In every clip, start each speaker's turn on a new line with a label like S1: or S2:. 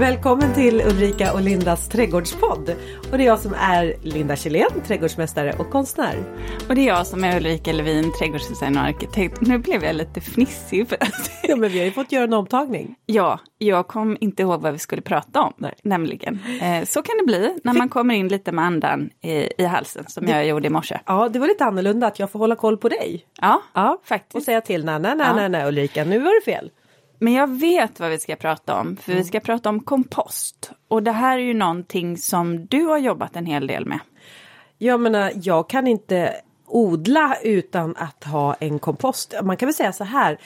S1: Välkommen till Ulrika och Lindas trädgårdspodd. Och det är jag som är Linda Kjellén, trädgårdsmästare och konstnär.
S2: Och det är jag som är Ulrika Levin, trädgårdsdesigner och arkitekt. Nu blev jag lite fnissig för att...
S1: Ja, men vi har ju fått göra en omtagning.
S2: Ja, jag kom inte ihåg vad vi skulle prata om, Nej. nämligen. Eh, så kan det bli när man kommer in lite med andan i, i halsen, som det, jag gjorde i morse.
S1: Ja, det var lite annorlunda att jag får hålla koll på dig.
S2: Ja, ja faktiskt.
S1: Och säga till, nej, nej, nej, nej, nej, Ulrika, nu var det fel.
S2: Men jag vet vad vi ska prata om, för mm. vi ska prata om kompost. Och det här är ju någonting som du har jobbat en hel del med.
S1: Jag menar, jag kan inte odla utan att ha en kompost. Man kan väl säga så här.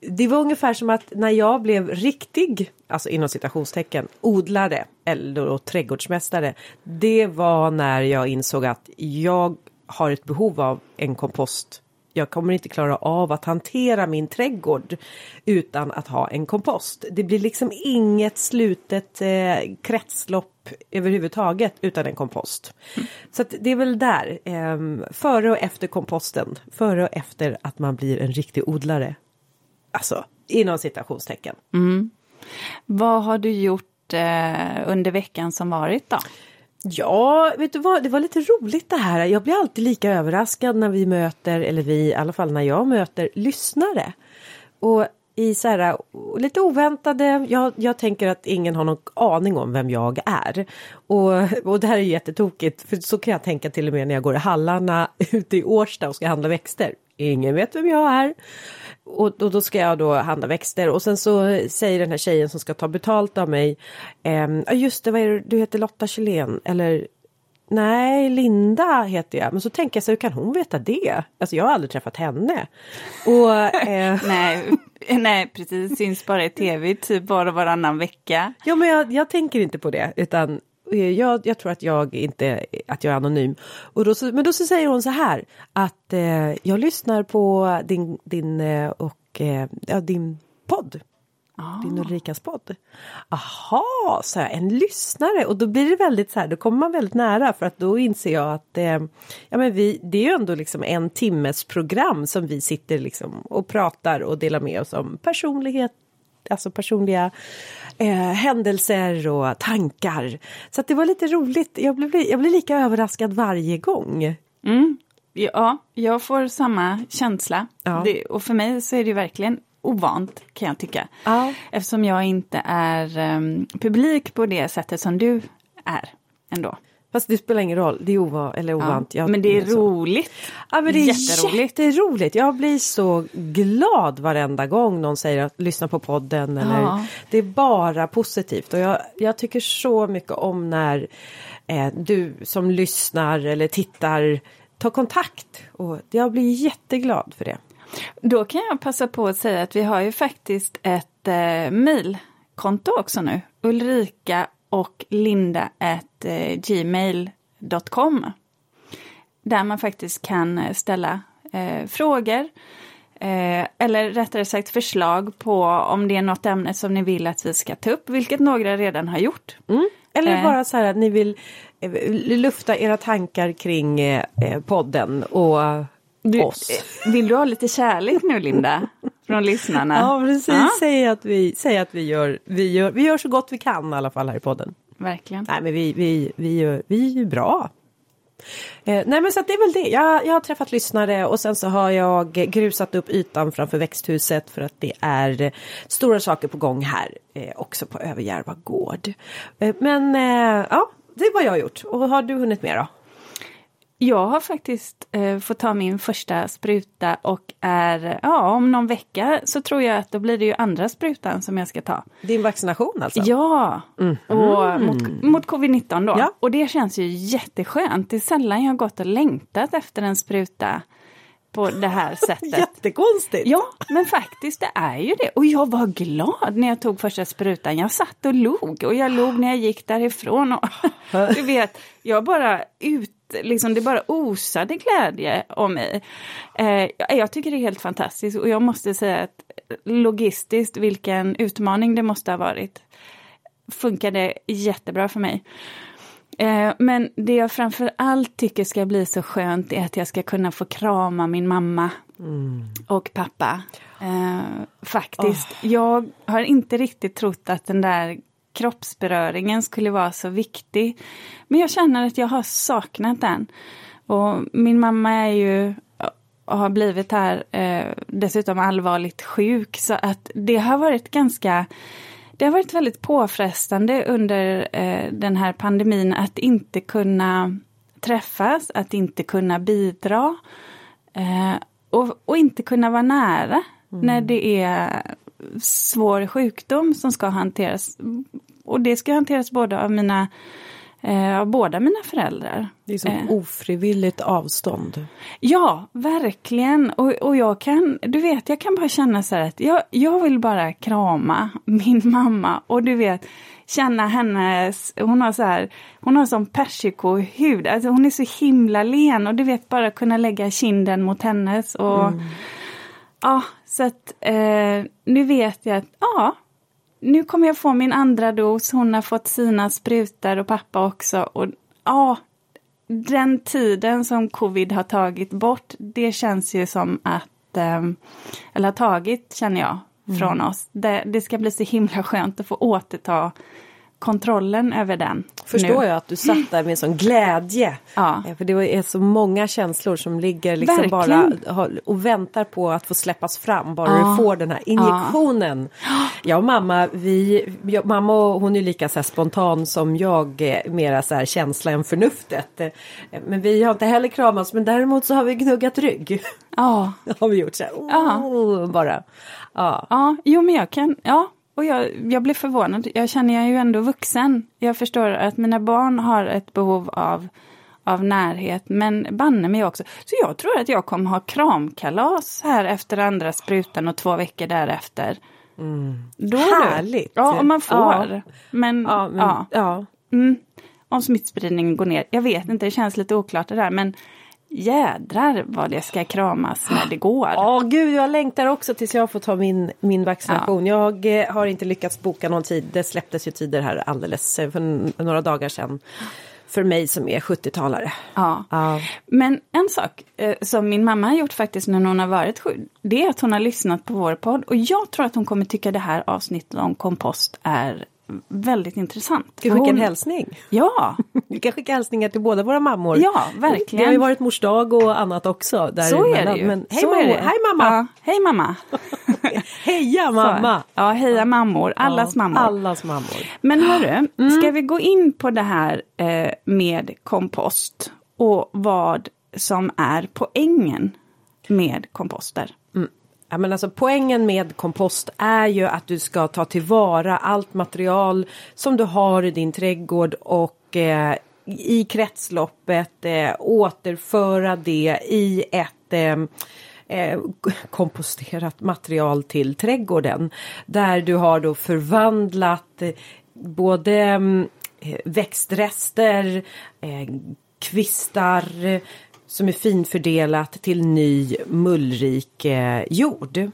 S1: Det var ungefär som att när jag blev riktig, alltså inom citationstecken, odlare eller då trädgårdsmästare. Det var när jag insåg att jag har ett behov av en kompost jag kommer inte klara av att hantera min trädgård utan att ha en kompost. Det blir liksom inget slutet eh, kretslopp överhuvudtaget utan en kompost. Mm. Så det är väl där, eh, före och efter komposten, före och efter att man blir en riktig odlare. Alltså inom citationstecken.
S2: Mm. Vad har du gjort eh, under veckan som varit då?
S1: Ja, vet du vad, det var lite roligt det här. Jag blir alltid lika överraskad när vi möter, eller vi, i alla fall när jag möter lyssnare. Och i så här, lite oväntade, jag, jag tänker att ingen har någon aning om vem jag är. Och, och det här är jättetokigt, för så kan jag tänka till och med när jag går i hallarna ute i Årsta och ska handla växter. Ingen vet vem jag är. Och, och, då ska jag då handla växter och sen så säger den här tjejen som ska ta betalt av mig. Eh, just det, vad är det, du heter Lotta Kjellén eller Nej, Linda heter jag. Men så tänker jag så hur kan hon veta det? Alltså jag har aldrig träffat henne. Och,
S2: eh... nej, nej, precis. Syns bara i tv typ var och varannan vecka.
S1: Ja, men jag, jag tänker inte på det utan jag, jag, tror att jag inte att jag är anonym. Och då men då så säger hon så här att eh, jag lyssnar på din, din eh, och eh, ja, din podd. Ah. Din Ulrikas podd. Aha, så jag, en lyssnare och då blir det väldigt så här, då kommer man väldigt nära för att då inser jag att eh, ja, men vi, det är ju ändå liksom en timmes program som vi sitter liksom och pratar och delar med oss om personlighet, alltså personliga eh, händelser och tankar. Så det var lite roligt. Jag blir, jag blir lika överraskad varje gång.
S2: Mm. Ja, jag får samma känsla. Ja. Det, och för mig så är det verkligen ovant kan jag tycka. Ja. Eftersom jag inte är um, publik på det sättet som du är ändå.
S1: Fast det spelar ingen roll, det är ova eller ovant.
S2: Ja, men det är roligt.
S1: Ja, men det är jätteroligt. jätteroligt. Jag blir så glad varenda gång någon säger att lyssna på podden. Eller, ja. Det är bara positivt och jag, jag tycker så mycket om när eh, du som lyssnar eller tittar tar kontakt. Och jag blir jätteglad för det.
S2: Då kan jag passa på att säga att vi har ju faktiskt ett eh, mejlkonto också nu. Ulrika och linda.gmail.com. Där man faktiskt kan eh, ställa eh, frågor eh, eller rättare sagt förslag på om det är något ämne som ni vill att vi ska ta upp, vilket några redan har gjort.
S1: Mm. Eller eh. bara så här att ni vill eh, lufta era tankar kring eh, podden och du, oss.
S2: Vill du ha lite kärlek nu Linda? Från lyssnarna?
S1: Ja precis, ja. Säg, att, vi, säg att vi gör, vi, gör, vi gör så gott vi kan i alla fall här i podden.
S2: Verkligen.
S1: Nej men vi, vi, vi, gör, vi är bra. Eh, nej men så det är väl det. Jag, jag har träffat lyssnare och sen så har jag grusat upp ytan framför växthuset för att det är stora saker på gång här eh, också på Överjärva gård. Eh, men eh, ja, det är vad jag har gjort. Och har du hunnit med då?
S2: Jag har faktiskt eh, fått ta min första spruta och är, ja om någon vecka så tror jag att då blir det ju andra sprutan som jag ska ta.
S1: Din vaccination alltså?
S2: Ja, mm. och mot, mot covid-19 då. Ja. Och det känns ju jätteskönt. Det är sällan jag har gått och längtat efter en spruta på det här sättet.
S1: Jättekonstigt!
S2: Ja, men faktiskt det är ju det. Och jag var glad när jag tog första sprutan. Jag satt och log och jag log när jag gick därifrån. Och, du vet, jag bara ut liksom det bara osade glädje om mig. Eh, jag tycker det är helt fantastiskt och jag måste säga att logistiskt vilken utmaning det måste ha varit. Funkade jättebra för mig. Eh, men det jag framför allt tycker ska bli så skönt är att jag ska kunna få krama min mamma mm. och pappa. Eh, faktiskt. Oh. Jag har inte riktigt trott att den där kroppsberöringen skulle vara så viktig. Men jag känner att jag har saknat den. Och min mamma är ju har blivit här eh, dessutom allvarligt sjuk så att det har varit ganska det har varit väldigt påfrestande under eh, den här pandemin att inte kunna träffas, att inte kunna bidra eh, och, och, inte kunna vara nära mm. när det är svår sjukdom som ska hanteras. Och det ska hanteras både av mina eh, av båda mina föräldrar.
S1: Det är som eh. ofrivilligt avstånd.
S2: Ja, verkligen. Och, och jag kan, du vet, jag kan bara känna så här att jag, jag vill bara krama min mamma och du vet, känna hennes, hon har så här, hon har sån persikohud, alltså hon är så himla len och du vet bara kunna lägga kinden mot hennes och mm. ja, så att eh, nu vet jag att ja, nu kommer jag få min andra dos, hon har fått sina sprutor och pappa också. Och ja, den tiden som covid har tagit bort, det känns ju som att, eh, eller har tagit känner jag, från mm. oss. Det, det ska bli så himla skönt att få återta kontrollen över den.
S1: Förstår
S2: nu.
S1: jag att du satt där med sån glädje. Ja. Eh, för det är så många känslor som ligger liksom bara och väntar på att få släppas fram. Bara ja. du får den här injektionen. Ja. Jag och mamma, vi, jag, mamma hon är lika så spontan som jag, eh, mera så här känsla än förnuftet. Eh, men vi har inte heller kramats men däremot så har vi gnuggat rygg. Ja. har vi gjort så här, oh, bara.
S2: Ja. ja, jo men jag kan, ja och jag, jag blir förvånad. Jag känner jag är ju ändå vuxen. Jag förstår att mina barn har ett behov av, av närhet, men banne mig också. Så jag tror att jag kommer ha kramkalas här efter andra sprutan och två veckor därefter.
S1: Mm. Då Härligt!
S2: Ja, om man får. Ja. Men, ja. Men, ja. ja. Mm. Om smittspridningen går ner. Jag vet inte, det känns lite oklart det där, men jädrar vad det ska kramas när det går.
S1: Ja, oh, gud, jag längtar också tills jag får ta min, min vaccination. Ja. Jag eh, har inte lyckats boka någon tid. Det släpptes ju tider här alldeles eh, för några dagar sedan. För mig som är 70-talare.
S2: Ja. ja. Men en sak eh, som min mamma har gjort faktiskt när hon har varit sjuk, det är att hon har lyssnat på vår podd. Och jag tror att hon kommer tycka det här avsnittet om kompost är väldigt intressant.
S1: Ska vi skicka en hälsning?
S2: Ja!
S1: vi kan skicka hälsningar till båda våra mammor.
S2: Ja, verkligen.
S1: Det har ju varit mors dag och annat också.
S2: Där Så är det ju. Men,
S1: hej, mamma. hej mamma! Ja,
S2: hej mamma!
S1: heja mamma! Så.
S2: Ja, heja mammor, allas ja, mammor.
S1: Allas mammor.
S2: Men hörru, mm. ska vi gå in på det här eh, med kompost och vad som är poängen med komposter?
S1: Ja, men alltså, poängen med kompost är ju att du ska ta tillvara allt material som du har i din trädgård och eh, i kretsloppet eh, återföra det i ett eh, eh komposterat material till trädgården. Där du har då förvandlat eh, både mm, eh, växtrester, eh, kvistar, som är finfördelat till ny mullrik eh, jord.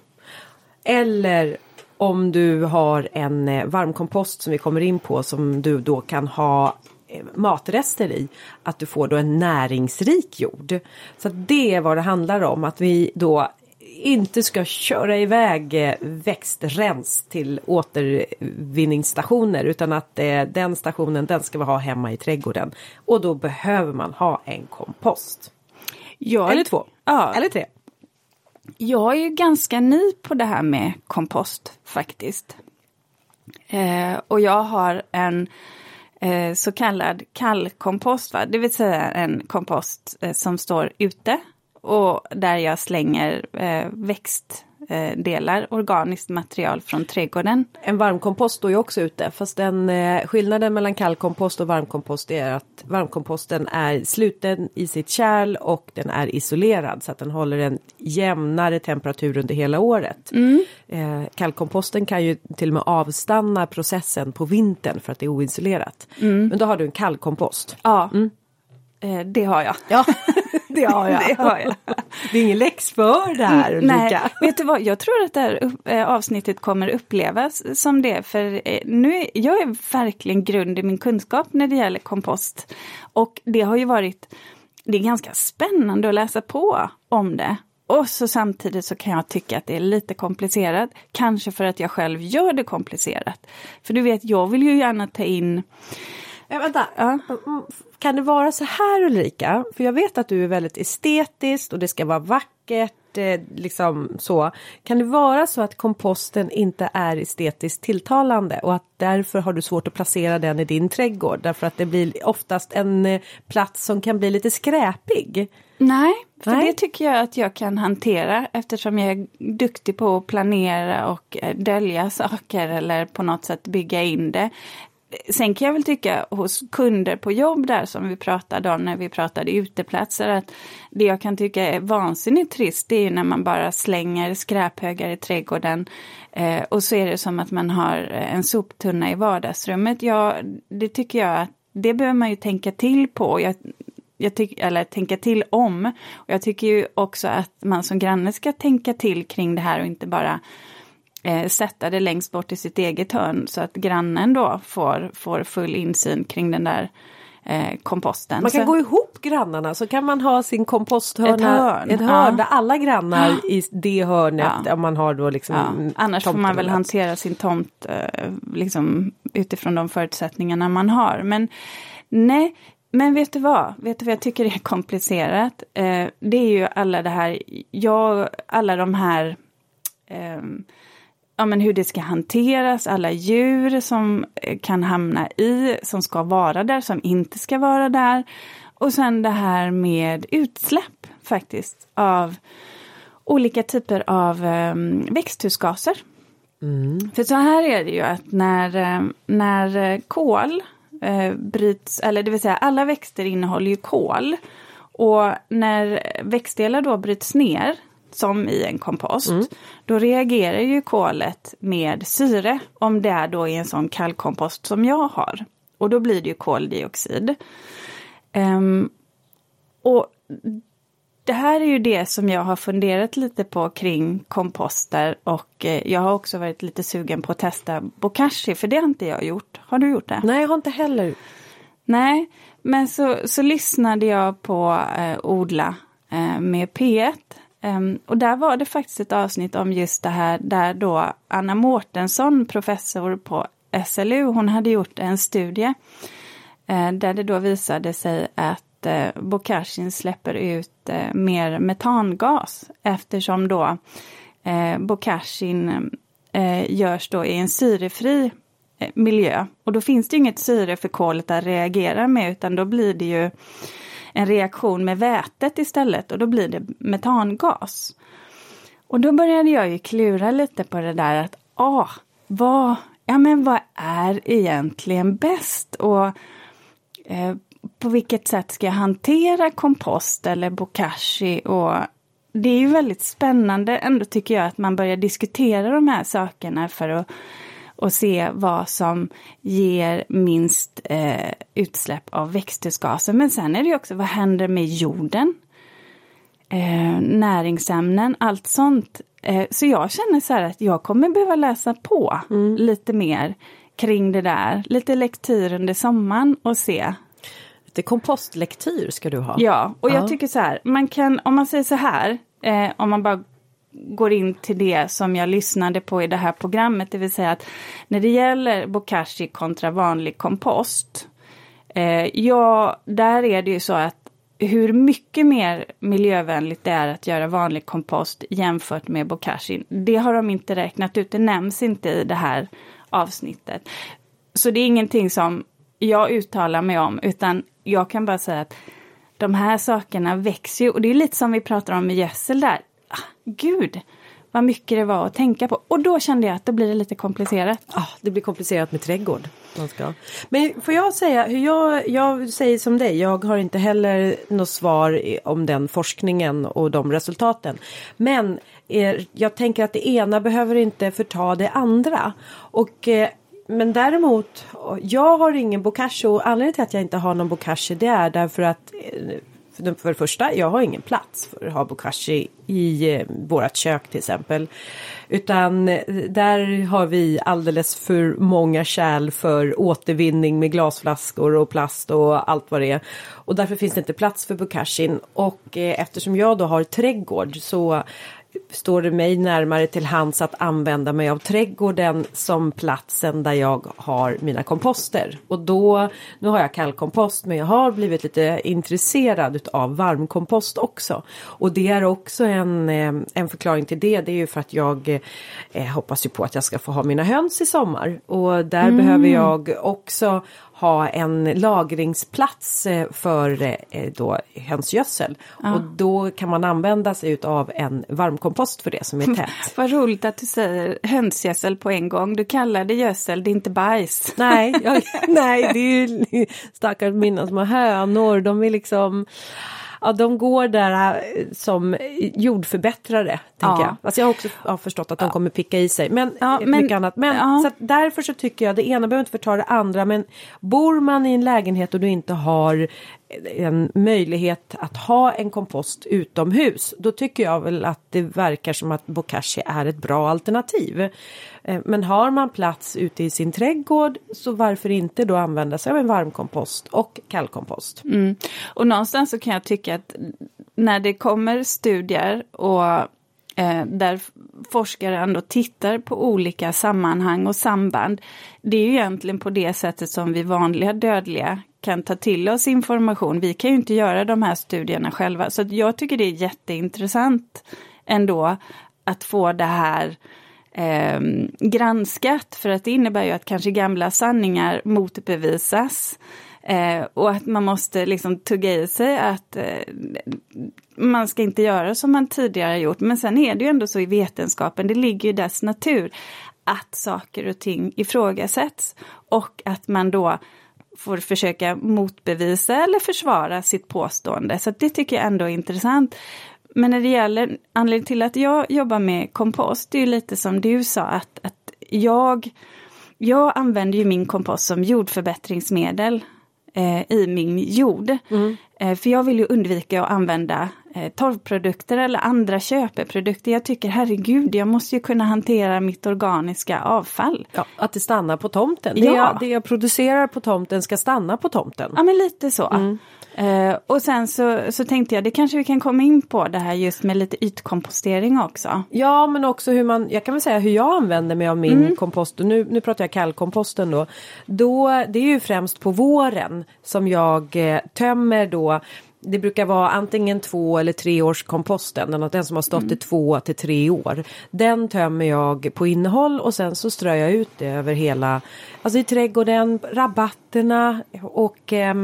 S1: Eller om du har en eh, varmkompost som vi kommer in på som du då kan ha eh, matrester i. Att du får då en näringsrik jord. Så det är vad det handlar om. Att vi då inte ska köra iväg eh, växtrens till återvinningsstationer utan att eh, den stationen den ska vi ha hemma i trädgården. Och då behöver man ha en kompost.
S2: Jag,
S1: Eller två.
S2: Ja.
S1: Eller tre.
S2: Jag är ju ganska ny på det här med kompost faktiskt. Eh, och jag har en eh, så kallad kallkompost, va? det vill säga en kompost eh, som står ute och där jag slänger eh, växt delar organiskt material från trädgården.
S1: En varmkompost står ju också ute fast den eh, skillnaden mellan kallkompost och varmkompost är att varmkomposten är sluten i sitt kärl och den är isolerad så att den håller en jämnare temperatur under hela året. Mm. Eh, kallkomposten kan ju till och med avstanna processen på vintern för att det är oisolerat. Mm. Men då har du en kallkompost.
S2: Ja. Mm. Eh, det har jag.
S1: Ja, det har jag. det, har jag. det är ingen läxför det här Ulrika.
S2: Nej, vet du vad, jag tror att det här eh, avsnittet kommer upplevas som det. För eh, nu jag är verkligen grund i min kunskap när det gäller kompost. Och det har ju varit, det är ganska spännande att läsa på om det. och så samtidigt så kan jag tycka att det är lite komplicerat. Kanske för att jag själv gör det komplicerat. För du vet, jag vill ju gärna ta in
S1: Ja, vänta,
S2: Ja.
S1: Kan det vara så här Ulrika? För jag vet att du är väldigt estetisk och det ska vara vackert, eh, liksom så. Kan det vara så att komposten inte är estetiskt tilltalande och att därför har du svårt att placera den i din trädgård? Därför att det blir oftast en eh, plats som kan bli lite skräpig.
S2: Nej, för
S1: Nej.
S2: det tycker jag att jag kan hantera eftersom jag är duktig på att planera och dölja saker eller på något sätt bygga in det. Sen kan jag väl tycka hos kunder på jobb där som vi pratade om när vi pratade uteplatser att det jag kan tycka är vansinnigt trist det är ju när man bara slänger skräphögar i trädgården eh, och så är det som att man har eh, en soptunna i vardagsrummet. Ja, det tycker jag att det behöver man ju tänka till på. Jag, jag tyck, eller tänka till om. Och jag tycker ju också att man som granne ska tänka till kring det här och inte bara eh, sätta det längst bort i sitt eget hörn så att grannen då får, får full insyn kring den där eh, komposten.
S1: Man kan
S2: så,
S1: gå ihop grannarna så kan man ha sin komposthörna,
S2: Ett hörn,
S1: ett hörn
S2: ja.
S1: där alla grannar i det hörnet,
S2: Ja.
S1: om man har då liksom
S2: ja, annars får man väl hantera sin tomt eh, liksom, utifrån de förutsättningarna man har. Men nej, men vet du vad? Vet du vad jag tycker är komplicerat? Eh, det är ju alla det här, jag, alla de här ehm, ja, men hur det ska hanteras, alla djur som eh, kan hamna i, som ska vara där, som inte ska vara där. Och sen det här med utsläpp faktiskt av olika typer av eh, växthusgaser. För så här är det ju att när, eh, när eh, kol eh, bryts, eller det vill säga alla växter innehåller ju kol. Och när växtdelar då bryts ner, som i en kompost, då reagerar ju kolet med syre om det är då i en sån kallkompost som jag har. Och då blir det ju koldioxid. Ehm, och det här är ju det som jag har funderat lite på kring komposter och eh, jag har också varit lite sugen på att testa bokashi för det har inte jag gjort. Har du gjort det?
S1: Nej, jag har inte heller.
S2: Nej, men så, så lyssnade jag på eh, Odla eh, med P1. Um, och där var det faktiskt ett avsnitt om just det här där då Anna Mårtensson, professor på SLU, hon hade gjort en studie uh, där det då visade sig att eh, uh, bokashin släpper ut uh, mer metangas eftersom då uh, bokashin uh, görs då i en syrefri miljö. Och då finns det ju inget syre för kolet att reagera med utan då blir det ju en reaktion med vätet istället och då blir det metangas. Och då började jag ju klura lite på det där att ah, vad, ja, men vad är egentligen bäst? Och eh, på vilket sätt ska jag hantera kompost eller bokashi? Och det är ju väldigt spännande ändå tycker jag att man börjar diskutera de här sakerna för att och se vad som ger minst eh, utsläpp av växthusgaser. Men sen är det ju också vad händer med jorden? Eh, näringsämnen, allt sånt. Eh, så jag känner så här att jag kommer behöva läsa på lite mer kring det där. Lite lektyr under sommaren och se.
S1: Lite kompostlektyr ska du ha.
S2: Ja, och jag
S1: Ja.
S2: tycker så här, man kan, om man säger så här, eh, om man bara går in till det som jag lyssnade på i det här programmet, det vill säga att när det gäller bokashi kontra vanlig kompost, eh, ja, där är det ju så att hur mycket mer miljövänligt det är att göra vanlig kompost jämfört med bokashi, det har de inte räknat ut, det nämns inte i det här avsnittet. Så det är ingenting som jag uttalar mig om, utan jag kan bara säga att de här sakerna växer ju och det är lite som vi pratar om med gödsel där. Ah, Gud, vad mycket det var att tänka på. Och då kände jag att då blir det lite komplicerat.
S1: Ah, det blir komplicerat med trädgård. Man ska. Men får jag säga hur jag, jag säger som dig, jag har inte heller något svar om den forskningen och de resultaten. Men er, jag tänker att det ena behöver inte förta det andra. Och eh, men däremot, jag har ingen bokashi och anledningen till att jag inte har någon bokashi det är därför att eh, för, det första, jag har ingen plats för att ha bokashi i eh, vårat kök till exempel. Utan eh, där har vi alldeles för många kärl för återvinning med glasflaskor och plast och allt vad det är. Och därför finns det inte plats för bokashin. Och eh, eftersom jag då har trädgård så står det mig närmare till hands att använda mig av trädgården som platsen där jag har mina komposter. Och då, nu har jag kallkompost men jag har blivit lite intresserad av varmkompost också. Och det är också en, eh, en förklaring till det. Det är ju för att jag eh, hoppas ju på att jag ska få ha mina höns i sommar. Och där mm. behöver jag också ha en lagringsplats eh, för eh, då hönsgödsel. Ja. Och då kan man använda sig av en varmkompost för det som är tät.
S2: Vad roligt att du säger hönsgödsel på en gång. Du kallar det gödsel, det är inte bajs.
S1: Nej, jag, nej det är ju stackars mina små hönor. De är liksom ja, de går där äh, som jordförbättrare. Ja. Jag. Alltså jag har också ja, förstått att de kommer picka i sig. Men, ja, men mycket annat. Men så därför så tycker jag det ena behöver inte förta det andra. Men bor man i en lägenhet och du inte har en möjlighet att ha en kompost utomhus. Då tycker jag väl att det verkar som att bokashi är ett bra alternativ. Eh, men har man plats ute i sin trädgård så varför inte då använda sig av en varmkompost och kallkompost.
S2: Mm. Och någonstans så kan jag tycka att när det kommer studier och eh, där forskare ändå tittar på olika sammanhang och samband. Det är ju egentligen på det sättet som vi vanliga dödliga kan ta till oss information. Vi kan ju inte göra de här studierna själva. Så jag tycker det är jätteintressant ändå att få det här eh, granskat. För att det innebär ju att kanske gamla sanningar motbevisas. Eh, och att man måste liksom tugga i sig att eh, man ska inte göra som man tidigare gjort. Men sen är det ju ändå så i vetenskapen, det ligger i dess natur, att saker och ting ifrågasätts. Och att man då får försöka motbevisa eller försvara sitt påstående. Så det tycker jag ändå är intressant. Men när det gäller anledningen till att jag jobbar med kompost, det är ju lite som du sa att, att jag, jag använder ju min kompost som jordförbättringsmedel eh, i min jord. Mm. Eh, för jag vill ju undvika att använda torvprodukter eller andra köpeprodukter. Jag tycker herregud, jag måste ju kunna hantera mitt organiska avfall.
S1: Ja, att det stannar på tomten. Det, ja. jag, det jag producerar på tomten ska stanna på tomten.
S2: Ja men lite så. Mm. Uh, och sen så, så tänkte jag, det kanske vi kan komma in på det här just med lite ytkompostering också.
S1: Ja men också hur man, jag kan väl säga hur jag använder mig av min mm. kompost. Nu, nu pratar jag kallkomposten då. då. Det är ju främst på våren som jag eh, tömmer då det brukar vara antingen två eller tre års komposten, den som har stått mm. i två till tre år. Den tömmer jag på innehåll och sen så strör jag ut det över hela, alltså i trädgården, rabatterna och eh,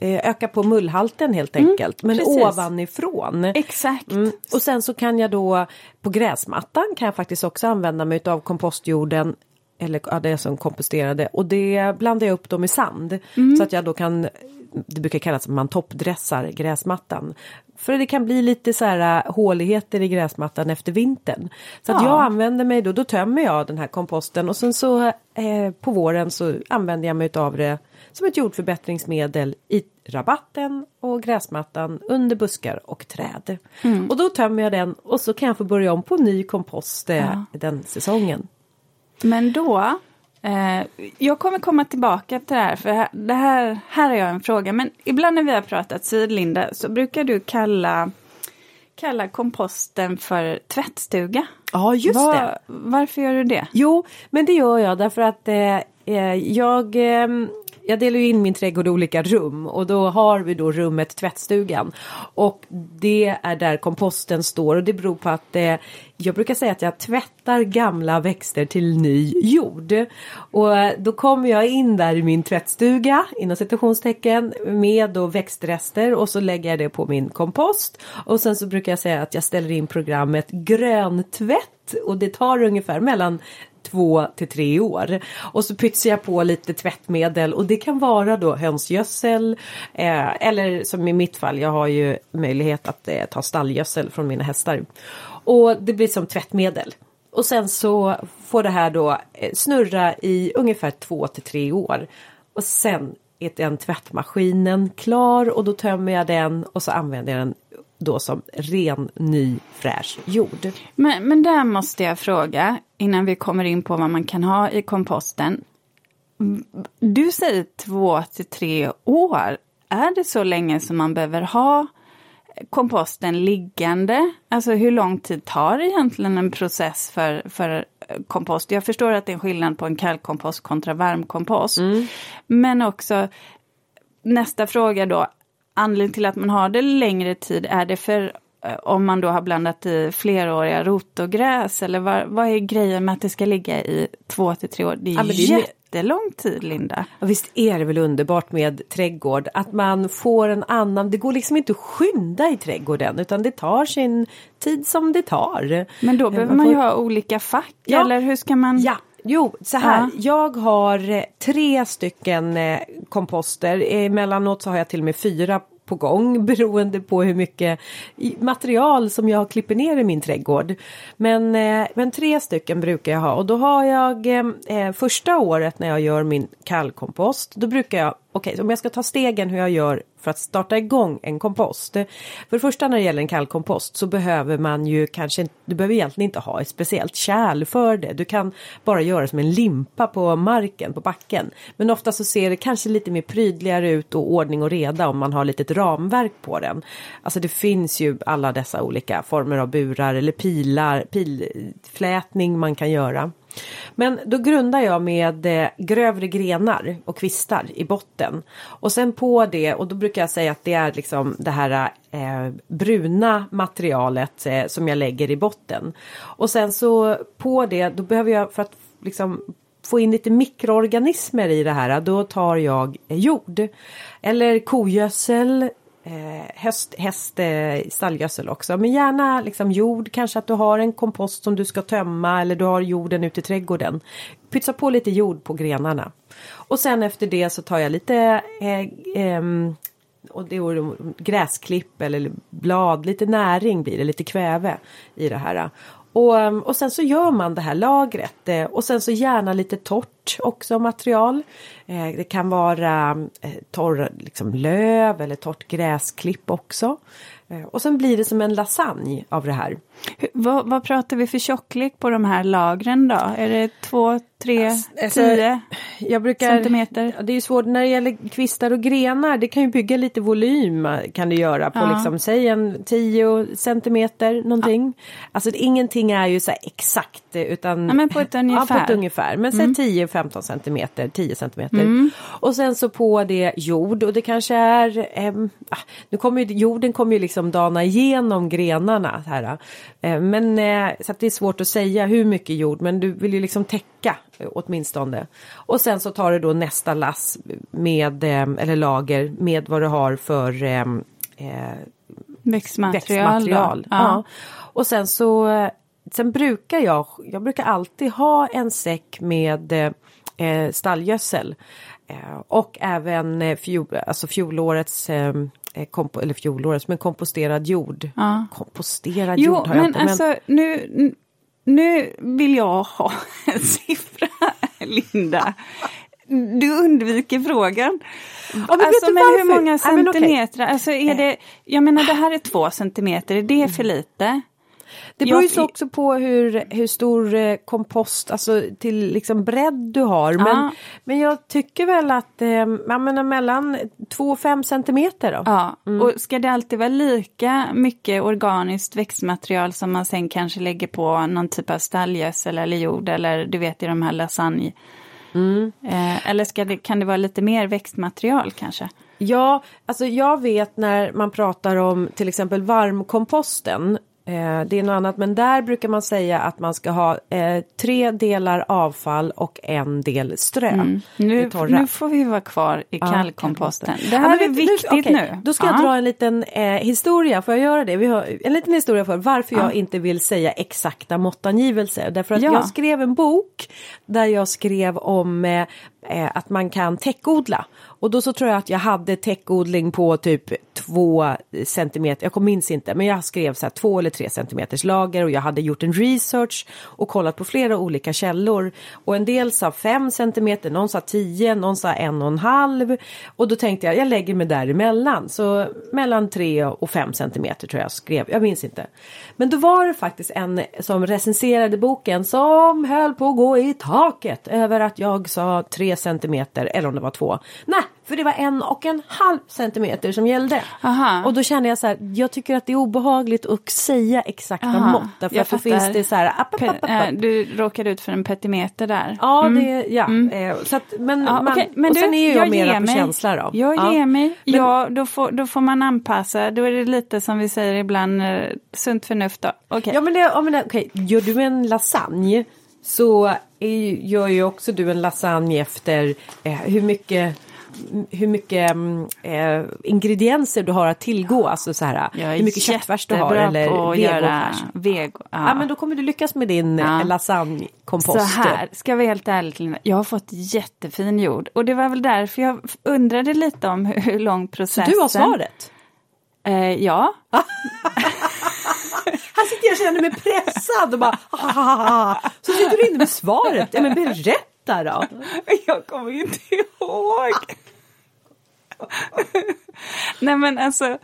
S1: öka på mullhalten helt mm, enkelt. Mm, men precis. ovanifrån.
S2: Exakt. Mm.
S1: Och sen så kan jag då på gräsmattan kan jag faktiskt också använda mig av kompostjorden eller ja, det som komposterade och det blandar jag upp dem i sand mm. så att jag då kan det brukar kallas att man toppdressar gräsmattan. För det kan bli lite så här äh, håligheter i gräsmattan efter vintern. Så att jag använder mig då, då tömmer jag den här komposten och sen så eh, på våren så använder jag mig av det som ett jordförbättringsmedel i rabatten och gräsmattan under buskar och träd. Mm. Och då tömmer jag den och så kan jag få börja om på ny kompost eh, ja. den säsongen.
S2: Men då jag kommer komma tillbaka till det här, för det här, här har jag en fråga. Men ibland när vi har pratat sidlinda så brukar du kalla, kalla komposten för tvättstuga.
S1: Ja, just Var, det.
S2: Varför gör du det?
S1: Jo, men det gör jag därför att eh, eh jag eh, jag delar ju in min trädgård i olika rum och då har vi då rummet tvättstugan. Och det är där komposten står och det beror på att eh, jag brukar säga att jag tvättar gamla växter till ny jord. Och eh, då kommer jag in där i min tvättstuga inom citationstecken med då växtrester och så lägger jag det på min kompost. Och sen så brukar jag säga att jag ställer in programmet gröntvätt och det tar ungefär mellan två till tre år. Och så pytsar jag på lite tvättmedel och det kan vara då hönsgödsel eh, eller som i mitt fall, jag har ju möjlighet att eh, ta stallgödsel från mina hästar. Och det blir som tvättmedel. Och sen så får det här då eh, snurra i ungefär två till tre år. Och sen är den tvättmaskinen klar och då tömmer jag den och så använder jag den då som ren, ny, fräsch jord.
S2: Men, men där måste jag fråga innan vi kommer in på vad man kan ha i komposten. Du säger två till tre år. Är det så länge som man behöver ha komposten liggande? Alltså hur lång tid tar egentligen en process för, för kompost? Jag förstår att det är en skillnad på en kallkompost kontra varmkompost. Mm. Men också nästa fråga då, anledningen till att man har det längre tid, är det för eh, om man då har blandat i fleråriga rotogräs eller vad, vad är grejen med att det ska ligga i två till tre år? Det är, är jättelång tid Linda.
S1: Ja, visst är det väl underbart med trädgård att man får en annan, det går liksom inte att skynda i trädgården utan det tar sin tid som det tar.
S2: Men då behöver man, får... man ju ha olika fack ja. eller hur ska man?
S1: Ja, Jo, så här. Ja. Jag har eh, tre stycken eh, komposter. Emellanåt så har jag till och med fyra på gång beroende på hur mycket material som jag klipper ner i min trädgård. Men, eh, men tre stycken brukar jag ha och då har jag eh, första året när jag gör min kallkompost då brukar jag okej, okay, om jag ska ta stegen hur jag gör för att starta igång en kompost. För det första när det gäller en kallkompost så behöver man ju kanske, du behöver egentligen inte ha ett speciellt kärl för det. Du kan bara göra som en limpa på marken, på backen. Men ofta så ser det kanske lite mer prydligare ut och ordning och reda om man har lite ramverk på den. Alltså det finns ju alla dessa olika former av burar eller pilar, pilflätning man kan göra. Men då grundar jag med eh, grövre grenar och kvistar i botten. Och sen på det, och då brukar jag säga att det är liksom det här eh, bruna materialet eh, som jag lägger i botten. Och sen så på det, då behöver jag för att liksom få in lite mikroorganismer i det här, då tar jag eh, jord. Eller kogödsel, eh, häst, häst eh, stallgödsel också. Men gärna liksom jord, kanske att du har en kompost som du ska tömma eller du har jorden ute i trädgården. Pytsa på lite jord på grenarna. Och sen efter det så tar jag lite eh, eh, och det är gräsklipp eller blad, lite näring blir det, lite kväve i det här. Och, ehm, och sen så gör man det här lagret eh, och sen så gärna lite torrt också material. Eh, det kan vara eh, torr liksom löv eller torrt gräsklipp också. Eh, och sen blir det som en lasagne av det här.
S2: Vad, vad pratar vi för tjocklek på de här lagren då? Är det två, tre, alltså, tio jag brukar, centimeter?
S1: Det är ju svårt när det gäller kvistar och grenar. Det kan ju bygga lite volym kan det göra på ja. liksom, säg en tio centimeter någonting. Ja. Alltså ingenting är ju så exakt utan
S2: ja, men på ett ungefär.
S1: Ja, på ett ungefär. Men mm. säg 10-15 centimeter, 10 centimeter. Mm. Och sen så på det jord och det kanske är, eh, nu kommer ju, jorden kommer ju liksom dana igenom grenarna här. Eh, men eh, så att det är svårt att säga hur mycket jord men du vill ju liksom täcka eh, åtminstone. Och sen så tar du då nästa lass med eller lager med vad du har för eh,
S2: växtmaterial.
S1: växtmaterial. Ja. ja. Och sen så sen brukar jag, jag brukar alltid ha en säck med eh, stallgödsel. Eh, och även fjol, alltså fjolårets Eh, kompo, eller fjolårets, men komposterad jord. Ja. Komposterad
S2: jo,
S1: jord
S2: har jag inte. Men alltså nu, nu vill jag ha en siffra, Linda. Du undviker frågan. Ja, men alltså, men hur många centimeter? Ja, okay. Alltså, är det, jag menar det här är två centimeter, är det för lite?
S1: Det beror ju också på hur, hur stor eh, kompost, alltså till liksom bredd du har. Men, ja. men jag tycker väl att, eh, jag menar mellan 2 och 5 centimeter då.
S2: Ja, mm. och ska det alltid vara lika mycket organiskt växtmaterial som man sen kanske lägger på någon typ av stallgödsel eller jord eller du vet i de här lasagne Mm. Eh, eller ska det, kan det vara lite mer växtmaterial kanske?
S1: Ja, alltså jag vet när man pratar om till exempel varmkomposten det är något annat men där brukar man säga att man ska ha eh, tre delar avfall och en del strö. Mm.
S2: Nu, nu, får vi vara kvar i kallkomposten. Ja, det här ja, är viktigt nu. Okay. nu.
S1: Då ska jag dra en liten eh, historia, får jag göra det? Vi har en liten historia för varför jag inte vill säga exakta måttangivelser. Därför att jag skrev en bok där jag skrev om eh, eh, att man kan täckodla. Och då så tror jag att jag hade täckodling på typ två centimeter, jag minns inte, men jag skrev så här två eller tre centimeters lager och jag hade gjort en research och kollat på flera olika källor. Och en del sa fem centimeter, någon sa tio, någon sa en och en halv. Och då tänkte jag, jag lägger mig däremellan. Så mellan tre och fem centimeter tror jag skrev, jag minns inte. Men då var det faktiskt en som recenserade boken som höll på att gå i taket över att jag sa tre centimeter, eller om det var två. Nej, för det var en och en halv centimeter som gällde.
S2: Aha.
S1: Och då kände jag så här, jag tycker att det är obehagligt att säga exakta
S2: Aha,
S1: mått. Därför
S2: jag
S1: att då finns det så här, app, app, app, app,
S2: eh,
S1: app.
S2: Du råkade ut för en petimeter där.
S1: Ja,
S2: Mm.
S1: det, ja. Eh, Så att, men,
S2: Ja,
S1: man,
S2: okej, men
S1: och
S2: du,
S1: sen är jag, mera
S2: ger
S1: på känsla då.
S2: Jag
S1: ja.
S2: ger mig.
S1: Men-
S2: Ja, då får, då får man anpassa. Då är det lite som vi säger ibland, eh, sunt förnuft då. Okej.
S1: Ja men, det, ja, men det, okej, gör du en lasagne så är, gör ju också du en lasagne efter eh, hur mycket hur mycket mm, eh, ingredienser du har att tillgå, alltså så här, hur mycket köttfärs du har eller vegofärs.
S2: vego. Ja.
S1: Ja. men då kommer du lyckas med din
S2: Ja.
S1: ja. lasagnekompost.
S2: Så här, ska jag vara helt ärlig Linda, jag har fått jättefin jord. Och det var väl därför jag undrade lite om hur, hur lång processen...
S1: Du har svaret.
S2: Eh, ja,
S1: Här sitter jag och känner mig pressad och bara ah, Så sitter du inne med svaret. Ja men berätta då.
S2: Jag kommer inte ihåg. Nej men alltså,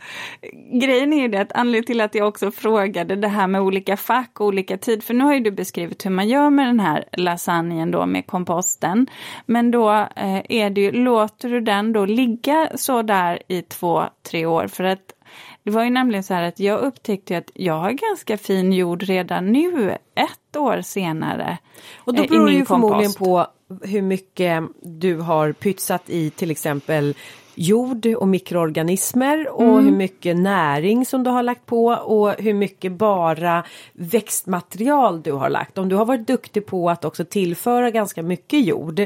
S2: grejen är ju det att anledningen till att jag också frågade det här med olika fack och olika tid, för nu har ju du beskrivit hur man gör med den här lasagnen då med komposten. Men då eh, är det ju, låter du den då ligga så där i två, tre år? För att det var ju nämligen så här att jag upptäckte att jag har ganska fin jord redan nu, ett år senare.
S1: Och då
S2: eh,
S1: beror det ju förmodligen på hur mycket du har pytsat i till exempel jord och mikroorganismer och
S2: Mm.
S1: hur mycket näring som du har lagt på och hur mycket bara växtmaterial du har lagt. Om du har varit duktig på att också tillföra ganska mycket jord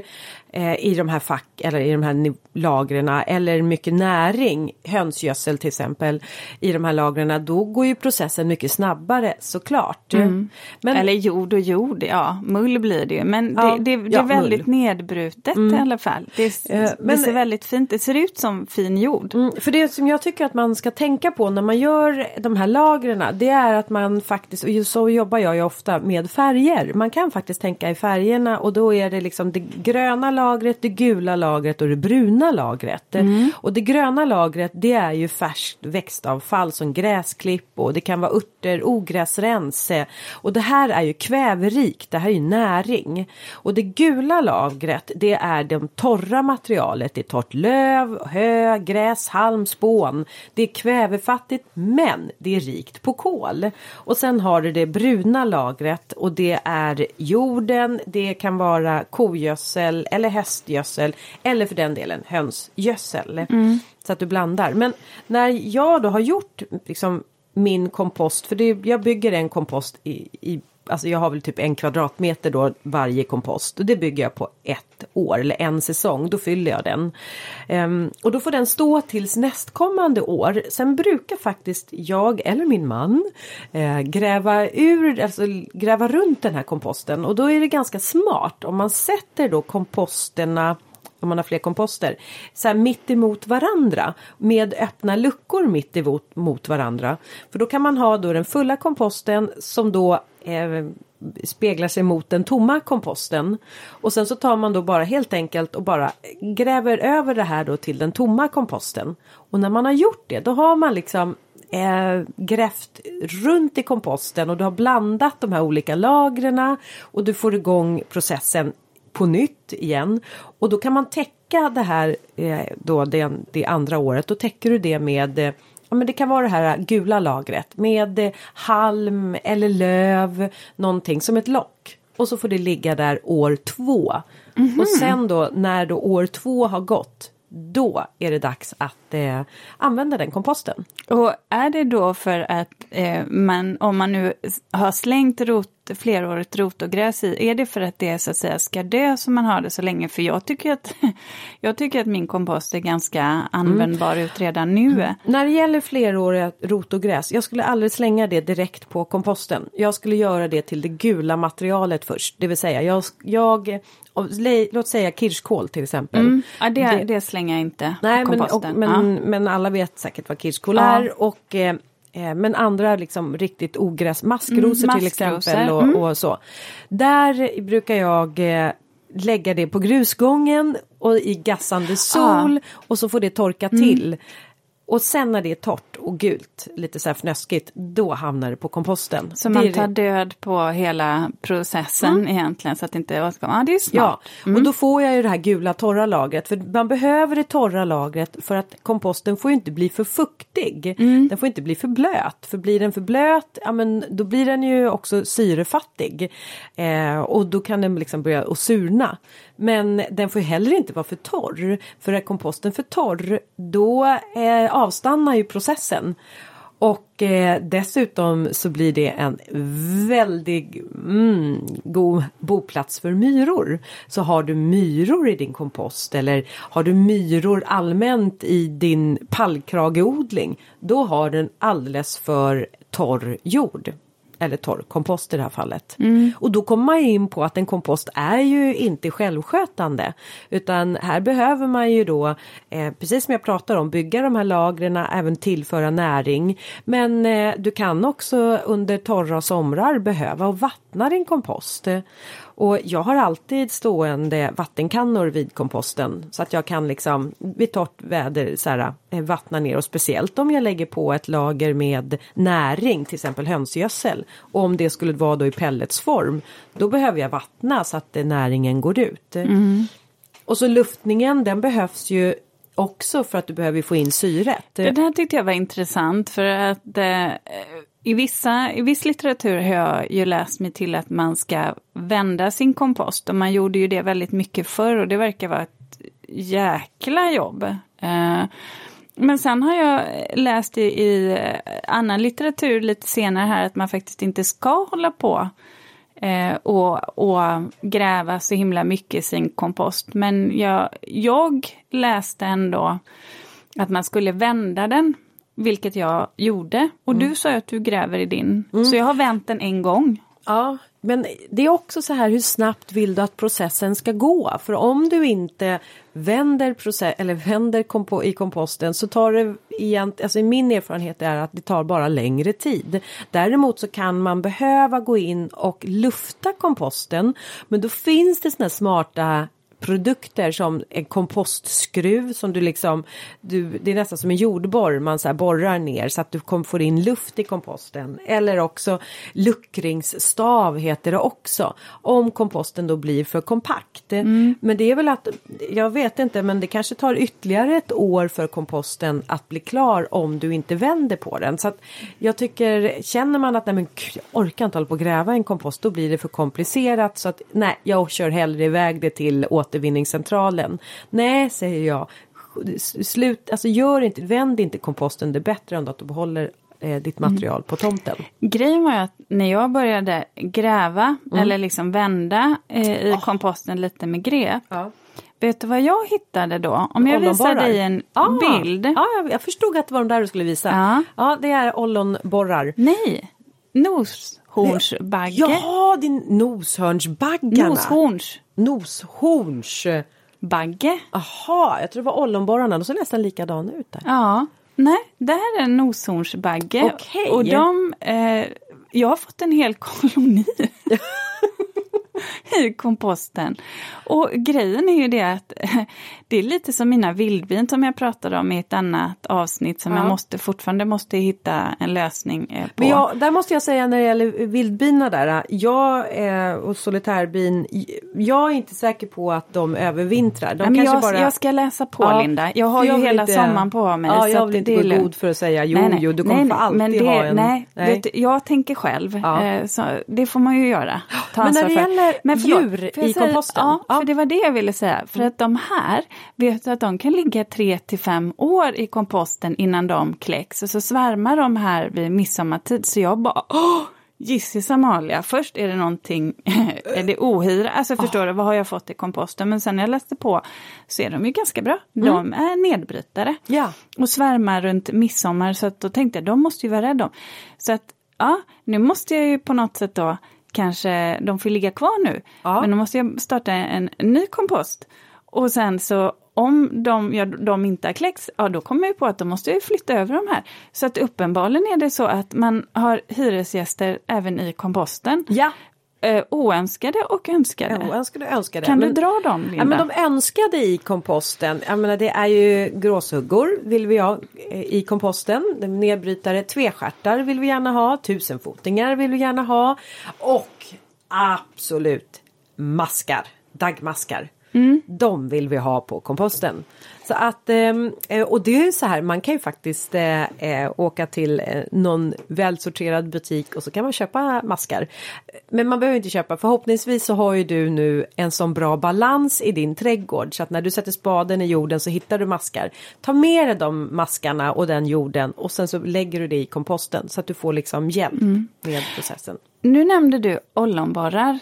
S1: i de här fack eller i de här lagren eller mycket näring, hönsgödsel till exempel i de här lagren, då går ju processen mycket snabbare såklart. Men
S2: Mm. Eller jord och jord, ja, mull blir det ju. Men det,
S1: Ja,
S2: det, det
S1: ja,
S2: är väldigt
S1: mull.
S2: nedbrutet i alla fall. Det,
S1: Eh,
S2: det
S1: men-
S2: ser väldigt fint Det ser ut som fin jord.
S1: Mm, för det som jag tycker att man ska tänka på när man gör de här lagren det är att man faktiskt, och så jobbar jag ju ofta med färger. Man kan faktiskt tänka i färgerna och då är det liksom det gröna lagret, det gula lagret och det bruna lagret. Och det gröna lagret det är ju färskt växtavfall som gräsklipp och det kan vara örter, ogräsrens. Och det här är ju kväverikt, det här är ju näring. Och det gula lagret det är det torra materialet, det är torrt löv, hö, gräs, halm, spån. Det är kvävefattigt men det är rikt på kol. Och sen har du det bruna lagret och det är jorden, det kan vara kogödsel eller hästgödsel eller för den delen hönsgödsel. Så att du blandar. Men när jag då har gjort liksom min kompost, för det, jag bygger en kompost i, i Alltså jag har väl typ en kvadratmeter då varje kompost och det bygger jag på ett år eller en säsong. Då fyller jag den. Ehm, och då får den stå tills nästkommande år. Sen brukar faktiskt jag eller min man eh, gräva ur, alltså gräva runt den här komposten och då är det ganska smart om man sätter då komposterna om man har fler komposter, så här mitt emot varandra med öppna luckor mitt emot mot varandra. För då kan man ha då den fulla komposten som då eh, speglar sig mot den tomma komposten. Och sen så tar man då bara helt enkelt och bara gräver över det här då till den tomma komposten. Och när man har gjort det då har man liksom eh, grävt runt i komposten och du har blandat de här olika lagren och du får igång processen på nytt igen. Och då kan man täcka det här eh, då det, det andra året. Då täcker du det med eh, men det kan vara det här gula lagret med eh, halm eller löv, någonting som ett lock. Och så får det ligga där år två. Och sen då när då år två har gått, då är det dags att eh, använda den komposten.
S2: Och är det då för att eh, man, om man nu har slängt rot, flerårigt rotogräs i? Är det för att det så att säga ska dö som man har det så länge? För jag tycker att, jag tycker att min kompost är ganska användbar mm. ut redan nu. Mm.
S1: När det gäller fleråriga rotogräs, jag skulle aldrig slänga det direkt på komposten. Jag skulle göra det till det gula materialet först, det vill säga jag, jag låt säga kirskål till exempel. Mm.
S2: Ja, det, det, det, slänger jag inte nej, på komposten.
S1: Men, och, men, ja. men alla vet säkert vad kirskål ja. är och eh, men andra liksom riktigt ogräs, maskrosor mm, till exempel och, mm. och, så. Där brukar jag eh, lägga det på grusgången och i gassande sol ah. och så får det torka mm. till. Och sen när det är torrt och gult, lite så här fnöskigt, då hamnar det på komposten.
S2: Så man tar död på hela processen mm. egentligen så att det inte Ja, det är smart.
S1: Ja, mm. och då får jag ju det här gula torra lagret. För man behöver det torra lagret för att komposten får inte bli för fuktig. Mm. Den får inte bli för blöt. För blir den för blöt, ja men då blir den ju också syrefattig. Eh, och då kan den liksom börja att surna. Men den får heller inte vara för torr. För är komposten för torr då eh, avstannar ju processen. Och eh, dessutom så blir det en väldigt mm, god boplats för myror. Så har du myror i din kompost eller har du myror allmänt i din pallkrageodling då har den alldeles för torr jord eller torr kompost i det här fallet. Mm. Och då kommer man in på att en kompost är ju inte självskötande utan här behöver man ju då eh, precis som jag pratar om bygga de här lagren, även tillföra näring. Men eh, du kan också under torra somrar behöva vattna din kompost. Och jag har alltid stående vattenkannor vid komposten så att jag kan liksom vid torrt väder så här, eh, vattna ner och speciellt om jag lägger på ett lager med näring, till exempel hönsgödsel. Och om det skulle vara då i pelletsform, då behöver jag vattna så att näringen går ut. Mm. Och så luftningen, den behövs ju också för att du behöver få in syret.
S2: Det där tyckte jag var intressant för att eh, i, vissa, I viss litteratur har jag ju läst mig till att man ska vända sin kompost och man gjorde ju det väldigt mycket förr och det verkar vara ett jäkla jobb. Eh, men sen har jag läst i, i eh, annan litteratur lite senare här att man faktiskt inte ska hålla på eh, och, och gräva så himla mycket i sin kompost. Men jag, jag läste ändå att man skulle vända den vilket jag gjorde. Och mm. du sa att du gräver i din. Mm. Så jag har vänt den en gång.
S1: Ja, men det är också så här hur snabbt vill du att processen ska gå? För om du inte vänder, process, eller vänder kompo i komposten så tar det egentligen, alltså min erfarenhet är att det tar bara längre tid. Däremot så kan man behöva gå in och lufta komposten men då finns det såna smarta produkter som en kompostskruv som du liksom, du, det är nästan som en jordborr man så borrar ner så att du får in luft i komposten. Eller också luckringsstav heter det också. Om komposten då blir för kompakt. Mm. Men det är väl att, jag vet inte men det kanske tar ytterligare ett år för komposten att bli klar om du inte vänder på den. Så att jag tycker, känner man att nej men jag orkar inte hålla på och gräva en kompost då blir det för komplicerat så att nej jag kör hellre iväg det till återvinningscentralen. Nej, säger jag. Slut, alltså gör inte, vänd inte komposten, det är bättre än att du behåller eh, ditt material mm. på tomten.
S2: Grejen var ju att när jag började gräva mm. eller liksom vända eh, i oh. komposten lite med grep. Ja. Vet du vad jag hittade då? Om jag visar dig en ah. bild.
S1: Ja, jag förstod att det var de där du skulle visa. Ja, ja det är ollonborrar.
S2: Nej, noshornsbagge.
S1: Ja, din noshörnsbaggarna.
S2: Noshorns.
S1: Noshorns.
S2: Bagge.
S1: Jaha, jag tror det var ollonborrarna. De ser nästan likadana ut där.
S2: Ja, nej, det här är en noshornsbagge.
S1: Okay.
S2: Och de, eh, jag har fått en hel koloni. i komposten. Och grejen är ju det att det är lite som mina vildbin som jag pratade om i ett annat avsnitt som ja. jag måste fortfarande måste hitta en lösning eh, på.
S1: Men jag, där måste jag säga när det gäller vildbina där, jag och solitärbin, jag är inte säker på att de övervintrar. De
S2: Nej, men jag, bara... jag ska läsa på ja, Linda, jag har ju hela inte... sommaren på mig.
S1: Ja, jag vill inte gå god för att säga jo, nej, nej. jo, du kommer nej, för alltid
S2: men
S1: det, ha en...
S2: Nej, nej. Du, jag tänker själv, ja. Eh, så det får man ju göra.
S1: Ta men när det gäller men djur i
S2: säga,
S1: komposten?
S2: Ja, ja, för det var det jag ville säga. För att de här, vet du att de kan ligga 3 till 5 år i komposten innan de kläcks och så svärmar de här vid midsommartid så jag bara åh, Gissis Amalia, först är det någonting, är det ohyra, alltså förstår du, vad har jag fått i komposten? Men sen när jag läste på så är de ju ganska bra. De är nedbrytare.
S1: Ja.
S2: Och svärmar runt midsommar så att då tänkte jag, de måste ju vara rädda om. Så att, ja, nu måste jag ju på något sätt då, kanske, de får ligga kvar nu,
S1: Ja.
S2: men då måste jag starta en, ny kompost. Och sen så om de, ja, de inte har kläckts, ja då kommer jag på att då måste jag flytta över de här. Så att uppenbarligen är det så att man har hyresgäster även i komposten.
S1: Ja,
S2: Eh, oönskade och önskade.
S1: jag önskade, önskade.
S2: Kan
S1: Men-
S2: du dra dem, Linda?
S1: Ja, men de önskade i komposten, jag menar det är ju gråsuggor vill vi ha eh, i komposten, nedbrytare, tvestjärtar vill vi gärna ha, tusenfotingar vill vi gärna ha och absolut maskar, daggmaskar. De vill vi ha på komposten. Så att, ehm, eh, och det är ju så här, man kan ju faktiskt eh, eh, åka till någon välsorterad butik och så kan man köpa maskar. Men man behöver inte köpa, förhoppningsvis så har ju du nu en sån bra balans i din trädgård så att när du sätter spaden i jorden så hittar du maskar. Ta med dig de maskarna och den jorden och sen så lägger du det i komposten så att du får liksom hjälp med processen.
S2: Nu nämnde du ollonborrar.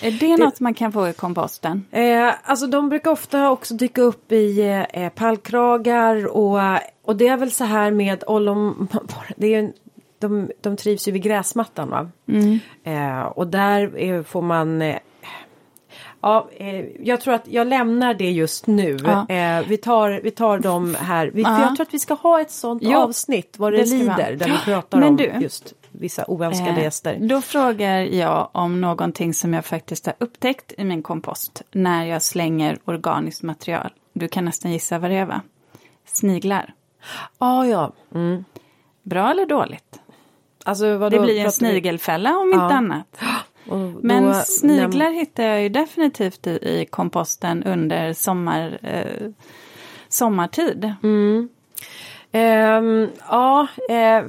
S2: Är det, något man kan få i komposten?
S1: Eh, alltså de brukar ofta också dyka upp i eh, pallkragar och, och det är väl så här med ollon... Det är, de, de trivs ju vid gräsmattan va? Eh, och där är, får man... Eh, ja, eh, jag tror att jag lämnar det just nu.
S2: Ja.
S1: Eh, vi, tar, vi tar dem här. Vi,
S2: Ja.
S1: Jag tror att vi ska ha ett sånt
S2: Jo,
S1: avsnitt vad det,
S2: det
S1: lider. Där vi pratar
S2: Men
S1: om
S2: du,
S1: just vissa oönskade
S2: Eh,
S1: gäster.
S2: Då frågar jag om någonting som jag faktiskt har upptäckt i min kompost när jag slänger organiskt material. Du kan nästan gissa vad det är va? Sniglar.
S1: Ah, ja, mm.
S2: Bra eller dåligt?
S1: Alltså, vadå,
S2: Det blir en snigelfälla om inte
S1: Ja.
S2: annat.
S1: Och
S2: Men
S1: då
S2: sniglar hittar jag ju definitivt i, i komposten under sommar, eh, sommartid.
S1: Mm. Ehm, ja, eh,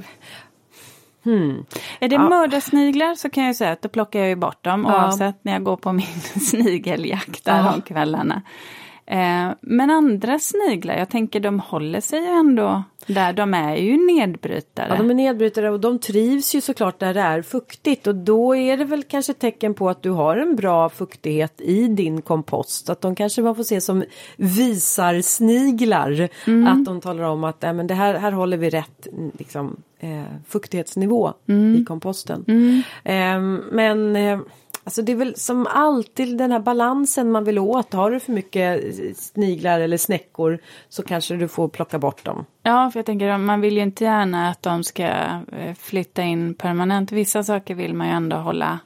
S2: Är det
S1: Ja.
S2: mördarsniglar så kan jag säga att då plockar jag ju bort dem
S1: Ja.
S2: oavsett när jag går på min snigeljakt där
S1: Ja.
S2: om kvällarna. Eh, men andra sniglar, jag tänker de håller sig ju ändå där, de är ju nedbrytare.
S1: ja, de är nedbrytare och de trivs ju såklart där det är fuktigt och då är det väl kanske tecken på att du har en bra fuktighet i din kompost. Att de kanske man får se som visarsniglar.
S2: Mm.
S1: Att de talar om att äh, men det här, här håller vi rätt liksom, eh, fuktighetsnivå
S2: Mm.
S1: i komposten. Ehm, men eh, Alltså det är väl som alltid den här balansen man vill åt. Har du för mycket sniglar eller snäckor så kanske du får plocka bort dem.
S2: Ja, för jag tänker man vill ju inte gärna att de ska eh, flytta in permanent. Vissa saker vill man ju ändå hålla,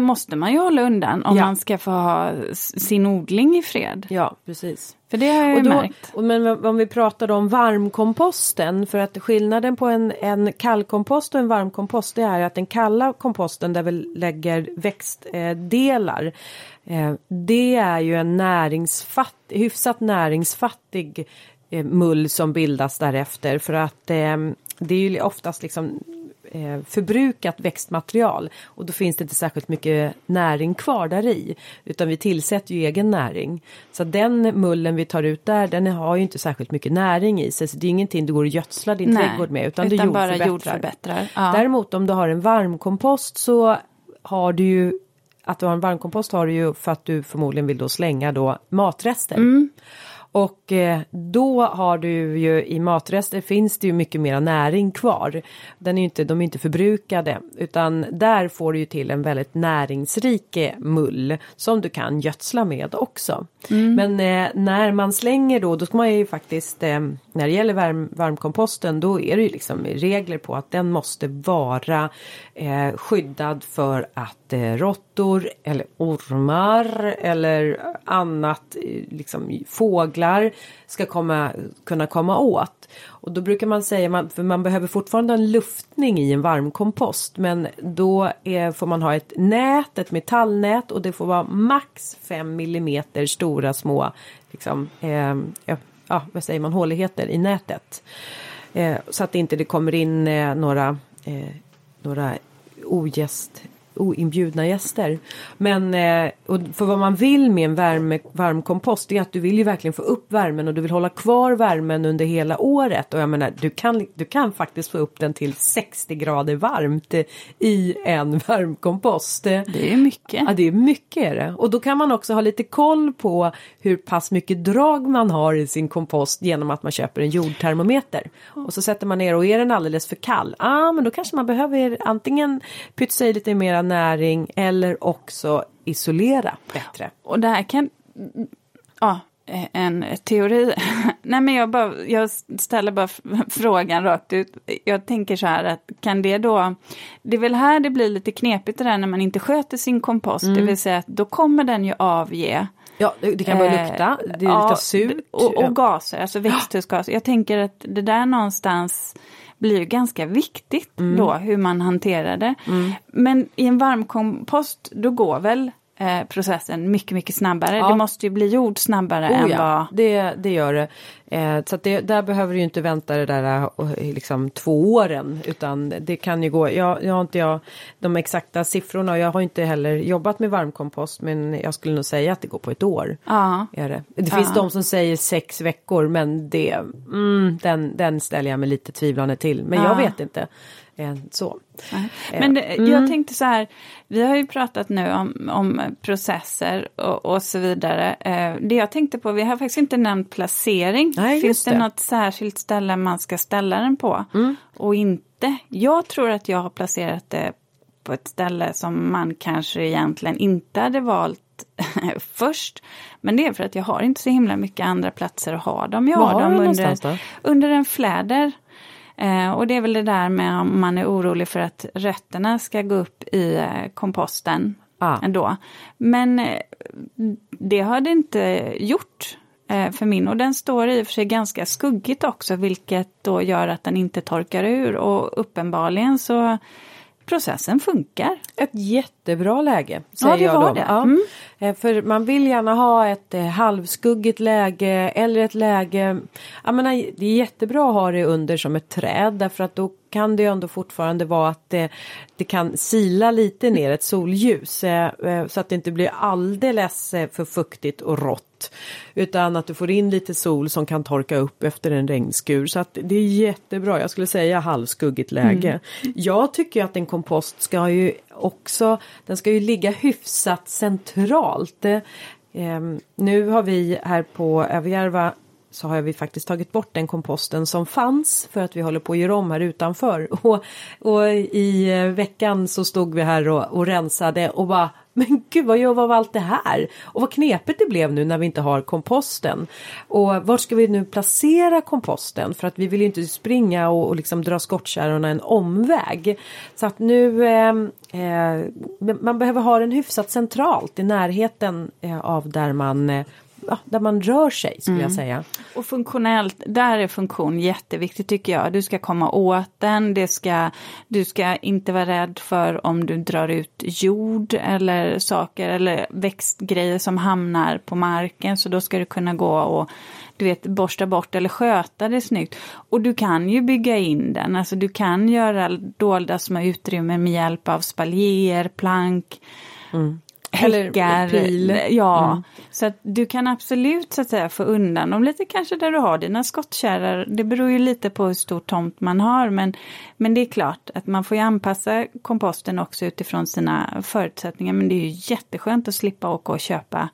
S2: måste man ju hålla undan om
S1: Ja.
S2: man ska få ha sin odling i fred.
S1: Ja, precis.
S2: För det har jag ju
S1: Och då,
S2: märkt.
S1: och men om vi pratar om varmkomposten för att skillnaden på en, en kallkompost och en varmkompost det är att den kalla komposten där vi lägger växtdelar eh, det är ju en näringsfattig, hyfsat näringsfattig eh, mull som bildas därefter för att eh, det är ju oftast liksom förbrukat växtmaterial och då finns det inte särskilt mycket näring kvar där i utan vi tillsätter ju egen näring. Så den mullen vi tar ut där den har ju inte särskilt mycket näring i sig så det är ingenting du går och gödslar din
S2: Nej,
S1: trädgård med utan,
S2: utan
S1: du
S2: bara
S1: jordförbättrar.
S2: jordförbättrar. Ja.
S1: Däremot om du har en varmkompost så har du ju att du har en varmkompost har du ju för att du förmodligen vill då slänga då matrester.
S2: Mm.
S1: Och eh, då har du ju i matrester finns det ju mycket mera näring kvar. Den är inte, de är inte förbrukade utan där får du ju till en väldigt näringsrik eh, mull som du kan gödsla med också. Men eh, när man slänger då, då ska man ju faktiskt eh, när det gäller varm, varmkomposten då är det ju liksom regler på att den måste vara eh, skyddad för att eh, råttor eller ormar eller annat liksom fåglar ska komma, kunna komma åt. Och då brukar man säga, man, för man behöver fortfarande en luftning i en varmkompost men då är, får man ha ett nät, ett metallnät och det får vara max 5 millimeter stora små liksom, eh, ja, vad säger man, håligheter i nätet. Eh, så att inte det kommer in eh, några, eh, några ogäst, oinbjudna gäster. Men eh, och för vad man vill med en värme, varm kompost är att du vill ju verkligen få upp värmen och du vill hålla kvar värmen under hela året. Och jag menar du kan, du kan faktiskt få upp den till 60 grader varmt i en varmkompost.
S2: Det är mycket.
S1: Ja det är mycket är det. Och då kan man också ha lite koll på hur pass mycket drag man har i sin kompost genom att man köper en jordtermometer. Och så sätter man ner och är den alldeles för kall, ah, men då kanske man behöver antingen pytsa i lite mera näring eller också isolera bättre.
S2: Och det här kan, ja, en teori. Nej men jag, bara, jag ställer bara frågan rakt ut. Jag tänker så här att kan det då, det är väl här det blir lite knepigt det där när man inte sköter sin kompost, mm. det vill säga att då kommer den ju avge
S1: Ja, det kan börja lukta, det är ja, surt.
S2: Och, och gaser, alltså växthusgaser. Jag tänker att det där någonstans blir ganska viktigt mm. då hur man hanterar det. Mm. Men i en varmkompost då går väl eh, processen mycket, mycket snabbare. Ja. Det måste ju bli gjord snabbare oh, än ja. vad...
S1: Det, det gör det. Eh, så det, där behöver du ju inte vänta det där uh, liksom två åren utan det kan ju gå. Jag, jag har inte jag de exakta siffrorna och jag har inte heller jobbat med varmkompost men jag skulle nog säga att det går på ett år.
S2: Ja.
S1: Är det det finns de som säger sex veckor men det, mm, den, den ställer jag mig lite tvivlande till. Men jag vet inte. Så.
S2: Men det, mm. jag tänkte så här, vi har ju pratat nu om, om processer och, och, så vidare. Eh, det jag tänkte på, vi har faktiskt inte nämnt placering.
S1: Nej,
S2: Finns
S1: det,
S2: det något särskilt ställe man ska ställa den på? Mm. Och inte, jag tror att jag har placerat det på ett ställe som man kanske egentligen inte hade valt först. Men det är för att jag har inte så himla mycket andra platser att ha dem. Jag har, dem under, under en fläder. Eh, och det är väl det där med om man är orolig för att rötterna ska gå upp i eh, komposten ah. ändå. Men eh, det har det inte gjort eh, för min och den står i och för sig ganska skuggigt också vilket då gör att den inte torkar ur och uppenbarligen så processen funkar.
S1: Ett jättebra läge säger
S2: ja, det
S1: jag
S2: var
S1: då.
S2: Det.
S1: Ja.
S2: Mm.
S1: Eh, för man vill gärna ha ett eh, halvskuggigt läge eller ett läge, jag menar, det är jättebra att ha det under som ett träd därför att då kan det ju ändå fortfarande vara att det, det kan sila lite ner ett solljus eh, så att det inte blir alldeles för fuktigt och rått. Utan att du får in lite sol som kan torka upp efter en regnskur. Så att det är jättebra, jag skulle säga halvskuggigt läge. Mm. Jag tycker att en kompost ska ju också, den ska ju ligga hyfsat centralt. Eh, nu har vi här på Överjärva så har vi faktiskt tagit bort den komposten som fanns för att vi håller på att göra om här utanför. Och, och i eh, veckan så stod vi här och, och rensade och bara men gud vad gör vi av allt det här? Och vad knepigt det blev nu när vi inte har komposten. Och var ska vi nu placera komposten? För att vi vill ju inte springa och, och liksom dra skottkärrorna en omväg. Så att nu eh, eh, man behöver ha den hyfsat centralt i närheten eh, av där man eh, där man rör sig skulle mm. jag säga.
S2: Och funktionellt, där är funktion jätteviktigt tycker jag. Du ska komma åt den, det ska, du ska inte vara rädd för om du drar ut jord eller saker eller växtgrejer som hamnar på marken. Så då ska du kunna gå och du vet, borsta bort eller sköta det snyggt. Och du kan ju bygga in den, alltså du kan göra dolda små utrymmen med hjälp av spaljer, plank. Mm häckar. Pil. Ja, mm. så att du kan absolut så att säga få undan dem lite kanske där du har dina skottkärror. Det beror ju lite på hur stor tomt man har men, men det är klart att man får ju anpassa komposten också utifrån sina förutsättningar men det är ju jätteskönt att slippa åka och köpa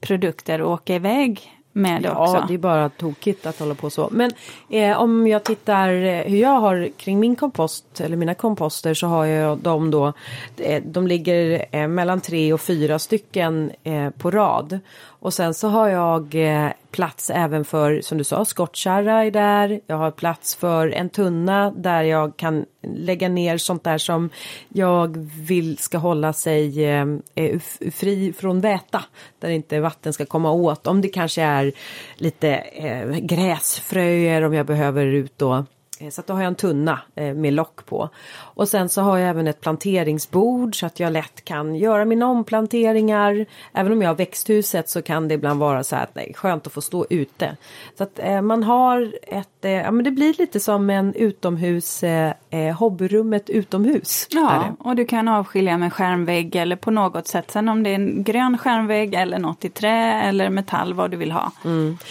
S2: produkter och åka iväg med det
S1: ja,
S2: också.
S1: Ja, det är bara tokigt att hålla på så. Men eh, om jag tittar eh, hur jag har kring min kompost eller mina komposter så har jag dem då. Eh, de ligger eh, mellan tre och fyra stycken eh, på rad. Och sen så har jag eh, plats även för, som du sa, skottkärra är där. Jag har plats för en tunna där jag kan lägga ner sånt där som jag vill ska hålla sig eh, eh fri från väta. Där inte vatten ska komma åt. Om det kanske är lite eh, gräsfröer om jag behöver ut då så att då har jag en tunna eh, med lock på. Och sen så har jag även ett planteringsbord så att jag lätt kan göra mina omplanteringar. Även om jag har växthuset så kan det ibland vara så här att nej, skönt att få stå ute. Så att eh, man har ett, eh, ja men det blir lite som en utomhus, eh, eh, hobbyrummet utomhus.
S2: Ja, och du kan avskilja med skärmvägg eller på något sätt. Sen om det är en grön skärmvägg eller något i trä eller metall, vad du vill ha.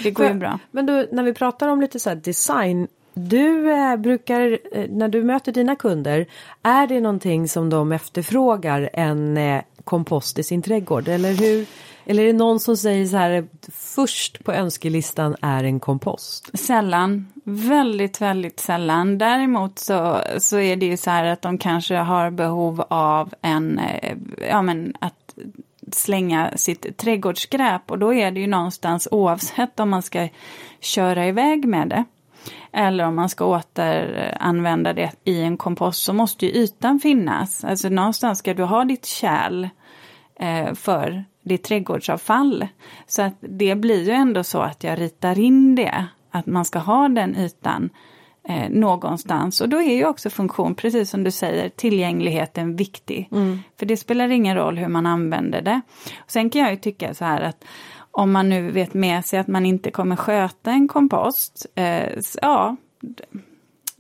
S2: Det går ju bra.
S1: Men du, när vi pratar om lite så design. Du eh, brukar, eh, när du möter dina kunder, är det någonting som de efterfrågar en eh, kompost i sin trädgård? Eller hur? Eller är det någon som säger så här, först på önskelistan är en kompost?
S2: Sällan, väldigt, väldigt sällan. Däremot så, så är det ju så här att de kanske har behov av en, eh, ja men att slänga sitt trädgårdsskräp och då är det ju någonstans oavsett om man ska köra iväg med det eller om man ska återanvända det i en kompost så måste ju ytan finnas. Alltså någonstans ska du ha ditt kärl eh, för ditt trädgårdsavfall. Så att det blir ju ändå så att jag ritar in det, att man ska ha den ytan eh, någonstans. Och då är ju också funktion, precis som du säger, tillgängligheten viktig. För det spelar ingen roll hur man använder det. Och sen kan jag ju tycka så här att om man nu vet med sig att man inte kommer sköta en kompost, eh, ja,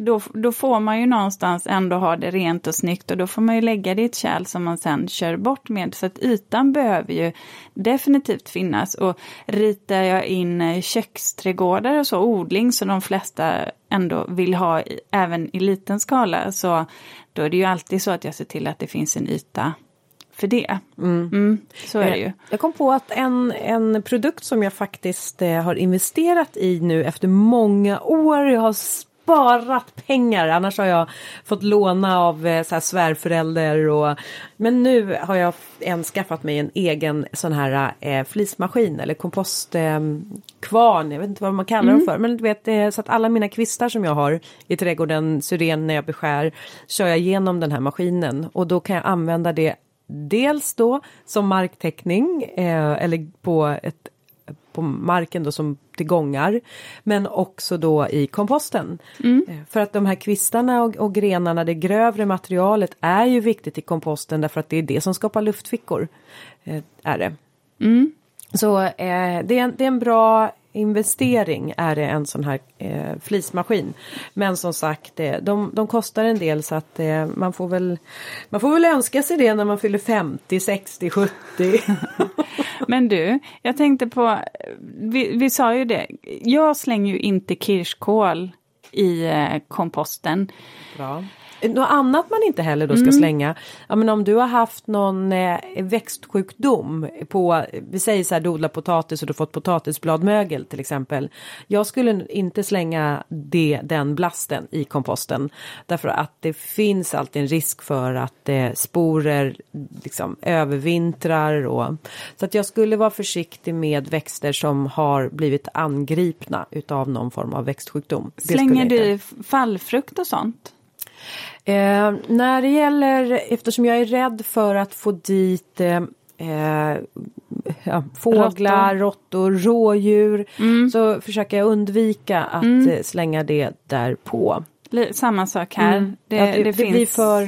S2: då, då får man ju någonstans ändå ha det rent och snyggt och då får man ju lägga det i ett kärl som man sen kör bort med. Så att ytan behöver ju definitivt finnas. Och ritar jag in eh, köksträdgårdar och så, odling som de flesta ändå vill ha i, även i liten skala, så då är det ju alltid så att jag ser till att det finns en yta för det. Mm, så är det ju.
S1: Eh, Jag kom på att en, en produkt som jag faktiskt eh, har investerat i nu efter många år. Jag har sparat pengar. Annars har jag fått låna av eh, så här svärförälder. Och, men nu har jag en skaffat mig en egen sån här eh, flismaskin eller kompostkvarn. Eh, kvarn. jag vet inte vad man kallar dem för. Men du vet eh, så att alla mina kvistar som jag har i trädgården, syren när jag beskär. Kör jag igenom den här maskinen. Och då kan jag använda det Dels då som marktäckning eh, eller på, ett, på marken då som till gångar. Men också då i komposten. Eh, För att de här kvistarna och, och grenarna, det grövre materialet är ju viktigt i komposten därför att det är det som skapar luftfickor. Eh, är det. Så eh, det, är en, det är en bra investering är det en sån här eh, flismaskin. Men som sagt eh, de, de kostar en del så att eh, man får väl man får väl önska sig det när man fyller 50, 60, 70.
S2: Men du, jag tänkte på, vi, vi sa ju det, jag slänger ju inte kirskål i eh, komposten.
S1: Bra. Något annat man inte heller då ska slänga. Ja men om du har haft någon eh, växtsjukdom på, vi säger så här du odlar potatis och du har fått potatisbladmögel till exempel. Jag skulle inte slänga det, den blasten i komposten. Därför att det finns alltid en risk för att eh, sporer liksom övervintrar och så att jag skulle vara försiktig med växter som har blivit angripna utav någon form av växtsjukdom.
S2: Slänger du fallfrukt och sånt?
S1: Eh, när det gäller, eftersom jag är rädd för att få dit eh, eh, ja, fåglar, råttor, rådjur så försöker jag undvika att eh, slänga det där på.
S2: Samma sak här. Det,
S1: Att det,
S2: det,
S1: det blir
S2: finns,
S1: för,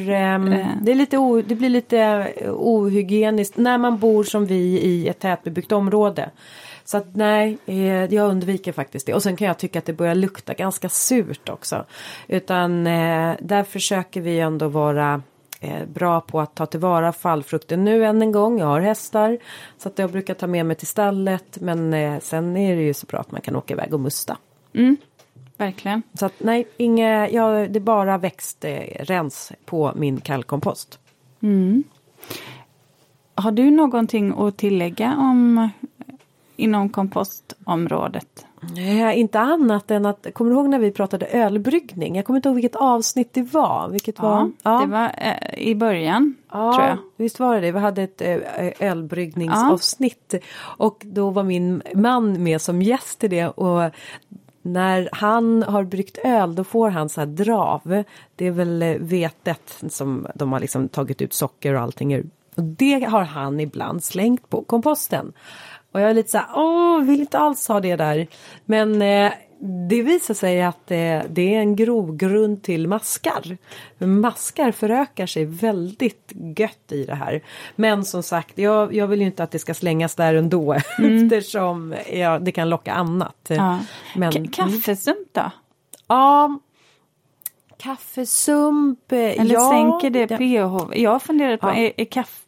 S1: det, är lite o, det blir lite ohygieniskt när man bor som vi i ett tätbebyggt område. Så att nej, eh, jag undviker faktiskt det. Och sen kan jag tycka att det börjar lukta ganska surt också. Utan eh, där försöker vi ändå vara eh, bra på att ta tillvara fallfrukten. Nu än en gång, jag har hästar. Så att jag brukar ta med mig till stallet. Men eh, sen är det ju så bra att man kan åka iväg och musta.
S2: Verkligen.
S1: Så att nej, inge, ja, det är bara växtrens på min kallkompost.
S2: Har du någonting att tillägga om inom kompostområdet?
S1: Nej, inte annat än att, kommer du ihåg när vi pratade ölbryggning? Jag kommer inte ihåg vilket avsnitt det var. Vilket var?
S2: Ja, det var eh, i början,
S1: Ja,
S2: tror jag.
S1: visst var det det. Vi hade ett eh, ölbryggningsavsnitt. Och då var min man med som gäst i det. Och när han har bryggt öl då får han så här drav. Det är väl eh, vetet som de har liksom tagit ut socker och allting ur. Och det har han ibland slängt på komposten. Och jag är lite så här, åh, vill inte alls ha det där. Men eh, det visar sig att det, det är en grogrund till maskar. Maskar förökar sig väldigt gött i det här. Men som sagt, jag, jag vill ju inte att det ska slängas där ändå mm. eftersom ja, det kan locka annat.
S2: Ja. Men, kaffesump då?
S1: Ja, kaffesump.
S2: Eller
S1: ja,
S2: sänker det pH? Jag har funderat på, ja. är, är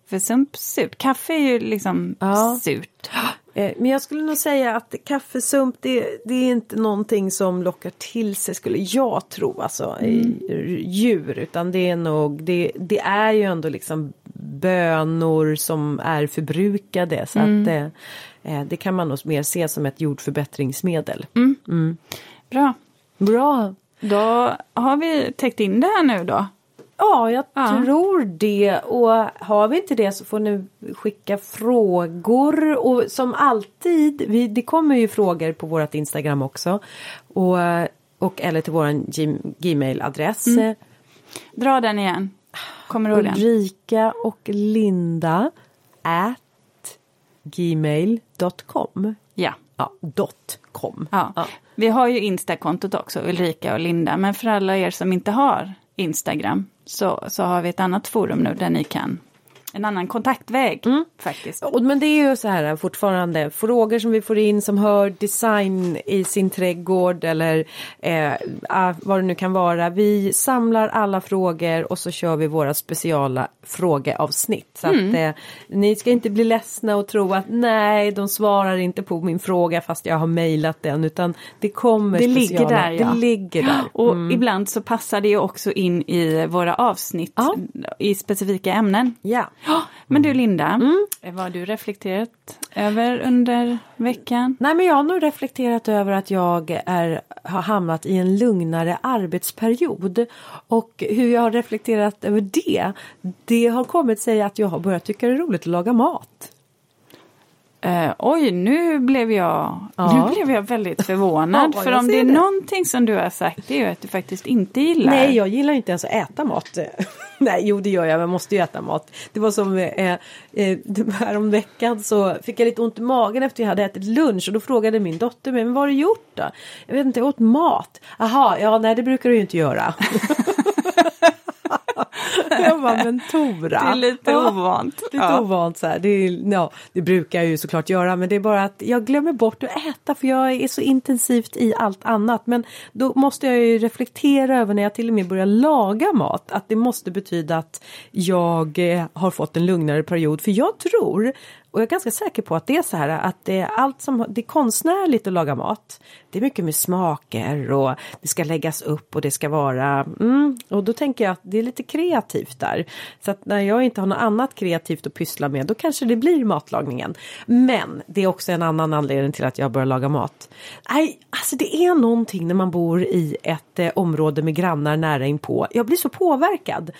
S2: kaffesump surt? Kaffe är ju liksom ja. surt.
S1: Eh, men jag skulle nog säga att kaffesump det, det, är inte någonting som lockar till sig skulle jag tro alltså mm. djur utan det är nog det, det, är ju ändå liksom bönor som är förbrukade så mm. att det, eh, det, kan man nog mer se som ett jordförbättringsmedel.
S2: Mm. mm. Bra.
S1: Bra.
S2: Då har vi täckt in det här nu då.
S1: Ja, jag ja. tror det. Och har vi inte det så får ni skicka frågor. Och som alltid, vi, det kommer ju frågor på vårt Instagram också. Och, och eller till vår Gmail-adress. Mm.
S2: Dra den igen. Kommer du ihåg den?
S1: Ulrika och Linda at gmail.com.
S2: Ja.
S1: Ja, dot com.
S2: Ja. ja. Vi har ju Insta-kontot också, Ulrika och Linda. Men för alla er som inte har Instagram så, så har vi ett annat forum nu där ni kan en annan kontaktväg mm. faktiskt.
S1: Men det är ju så här fortfarande frågor som vi får in som hör design i sin trädgård eller eh, vad det nu kan vara. Vi samlar alla frågor och så kör vi våra speciala frågeavsnitt. Så mm. att eh, ni ska inte bli ledsna och tro att nej, de svarar inte på min fråga fast jag har mejlat den utan det kommer
S2: Det speciala. ligger där ja.
S1: Det ligger där.
S2: Och mm. ibland så passar det också in i våra avsnitt ja. i specifika ämnen.
S1: Ja.
S2: Men du Linda, mm. vad har du reflekterat över under veckan?
S1: Nej men jag har nog reflekterat över att jag är, har hamnat i en lugnare arbetsperiod. Och hur jag har reflekterat över det, det har kommit sig att jag har börjat tycka det är roligt att laga mat.
S2: Uh, oj, nu blev jag, ja. nu blev jag väldigt förvånad. Ja, för om det är det. någonting som du har sagt det är ju att du faktiskt inte gillar.
S1: Nej, jag gillar inte ens att äta mat. Nej, jo det gör jag, man måste ju äta mat. Det var som eh, eh, häromveckan så fick jag lite ont i magen efter jag hade ätit lunch och då frågade min dotter mig, men vad har du gjort då? Jag vet inte, jag åt mat. Aha, ja nej det brukar du ju inte göra. jag bara, men Tora.
S2: Det är lite ja, ovant.
S1: Lite ja. ovant så här. Det, är, ja, det brukar jag ju såklart göra men det är bara att jag glömmer bort att äta för jag är så intensivt i allt annat. Men då måste jag ju reflektera över när jag till och med börjar laga mat att det måste betyda att jag eh, har fått en lugnare period. För jag tror och jag är ganska säker på att det är så här att det är allt som det är konstnärligt att laga mat. Det är mycket med smaker och det ska läggas upp och det ska vara mm, och då tänker jag att det är lite kreativt där. Så att när jag inte har något annat kreativt att pyssla med då kanske det blir matlagningen. Men det är också en annan anledning till att jag börjar laga mat. Nej, alltså det är någonting när man bor i ett eh, område med grannar nära inpå. Jag blir så påverkad.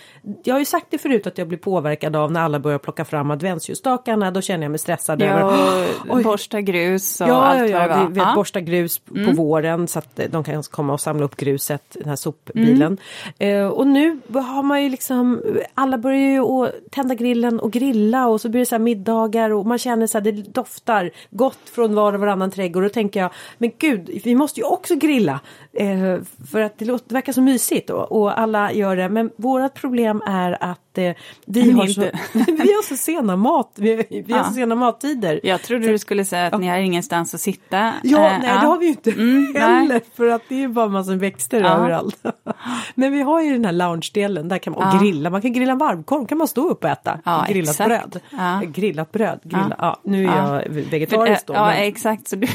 S1: Jag har ju sagt det förut att jag blir påverkad av när alla börjar plocka fram adventsljusstakarna. Då känner jag mig stressad
S2: ja,
S1: över.
S2: Borsta grus och
S1: ja,
S2: allt
S1: ja,
S2: ja,
S1: vad det var. Borsta grus på mm. våren så att de kan komma och samla upp gruset, den här sopbilen. Mm. Uh, och nu har man ju liksom, alla börjar ju tända grillen och grilla och så blir det så middagar och man känner så här, det doftar gott från var och varannan trädgård. Och då tänker jag, men gud, vi måste ju också grilla. Uh, för att det, låter, det verkar så mysigt och, och alla gör det. Men vårat problem är att eh, vi, har så, vi har så sena mat, vi, vi ja. har så sena mattider.
S2: Jag trodde så, du skulle säga att ja. ni har ingenstans att sitta.
S1: Ja, eh, nej ja. det har vi ju inte mm, heller nej. för att det är bara massa växter ja. överallt. Men vi har ju den här lounge-delen, där kan man grilla, man kan grilla varmkorv, kan man stå upp och äta. Ja, grillat exakt. bröd. Grillat bröd, grilla. Nu är jag vegetarisk då.
S2: Ja, men... exakt. Så du,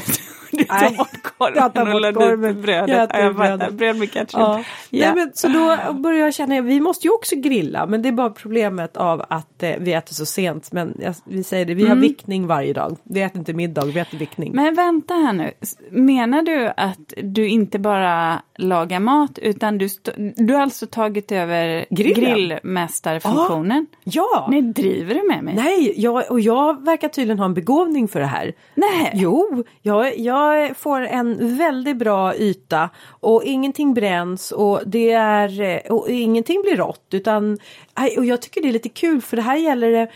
S2: du tar bort korven och lägger ut brödet. Jag äter bröd. bröd med ketchup. Ja.
S1: Nej, men, så då börjar jag känna, vi måste ju också grilla, men det är bara problemet av att eh, vi äter så sent. Men jag, vi säger det, vi har mm. vickning varje dag. Vi äter inte middag, vi äter vickning.
S2: Men vänta här nu, menar du att du inte bara lagar mat utan du, du har alltså tagit över grillmästarfunktionen?
S1: Ja!
S2: Nej, driver du med mig?
S1: Nej, jag, och jag verkar tydligen ha en begåvning för det här.
S2: Nej!
S1: Jo, jag, jag får en väldigt bra yta och ingenting bränns och det är och ingenting blir rått utan och jag tycker det är lite kul för det här gäller det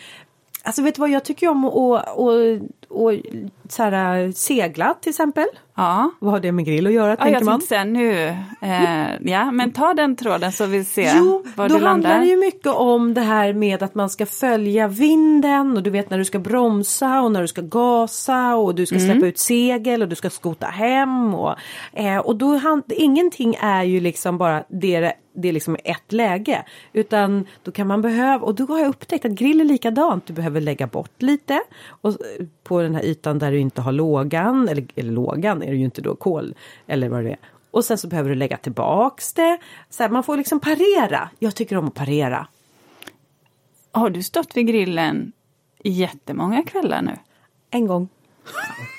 S1: Alltså vet du vad jag tycker om att, att, att, att så här, segla till exempel.
S2: Ja.
S1: Vad har det med grill att göra
S2: Ja,
S1: tänker
S2: jag
S1: man?
S2: tänkte säga nu, eh, ja men ta den tråden så vi ser
S1: Jo,
S2: var
S1: då handlar det ju mycket om det här med att man ska följa vinden och du vet när du ska bromsa och när du ska gasa och du ska
S2: Mm.
S1: släppa ut segel och du ska skota hem och, eh, och då hand, ingenting är ju liksom bara det, det är liksom ett läge utan då kan man behöva och då har jag upptäckt att grill är likadant. Du behöver lägga bort lite och, eh, på den här ytan där du inte har lågan eller, eller lågan är det ju inte då kol eller vad det är. Och sen så behöver du lägga tillbaks det. Så här, man får liksom parera. Jag tycker om att parera.
S2: Har du stått vid grillen jättemånga kvällar nu?
S1: En gång.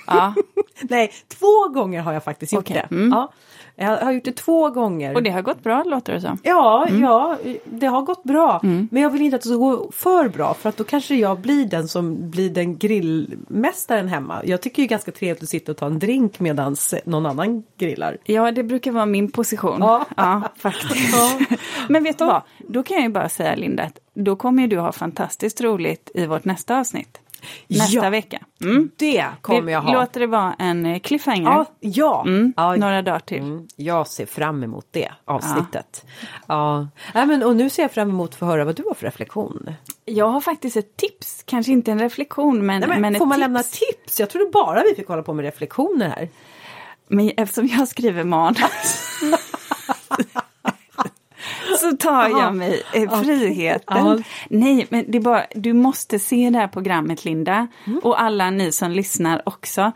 S2: Ja,
S1: Nej, två gånger har jag faktiskt gjort
S2: Okej,
S1: det.
S2: mm.
S1: Ja, jag har gjort det två gånger.
S2: och det har gått bra låter det som.
S1: Ja,
S2: Mm.
S1: ja, det har gått bra. Men jag vill inte att det ska gå för bra för att då kanske jag blir den som blir den grillmästaren hemma. Jag tycker ju ganska trevligt att sitta och ta en drink medan någon annan grillar.
S2: Ja, det brukar vara min position.
S1: Ja.
S2: faktiskt. Men vet du vad? Då kan jag ju bara säga Linda att då kommer du ha fantastiskt roligt i vårt nästa avsnitt. Nästa
S1: Ja.
S2: vecka. Mm.
S1: Det kommer
S2: Vi
S1: jag ha.
S2: låter det vara en eh, cliffhanger.
S1: Ja, ja.
S2: Mm.
S1: ja.
S2: Några dagar till.
S1: Mm, jag ser fram emot det avsnittet. Ja. Nej, men, och nu ser jag fram emot att få höra vad du har för reflektion.
S2: Jag har faktiskt ett tips, kanske inte en reflektion men,
S1: Nej, men,
S2: men ett
S1: får man
S2: tips.
S1: lämna tips? Jag trodde bara vi fick hålla på med reflektioner här.
S2: Men eftersom jag skriver manus så tar jag mig eh, friheten.
S1: Ja.
S2: Nej, men det är bara, du måste se det här programmet Linda.
S1: Mm.
S2: Och alla ni som lyssnar också.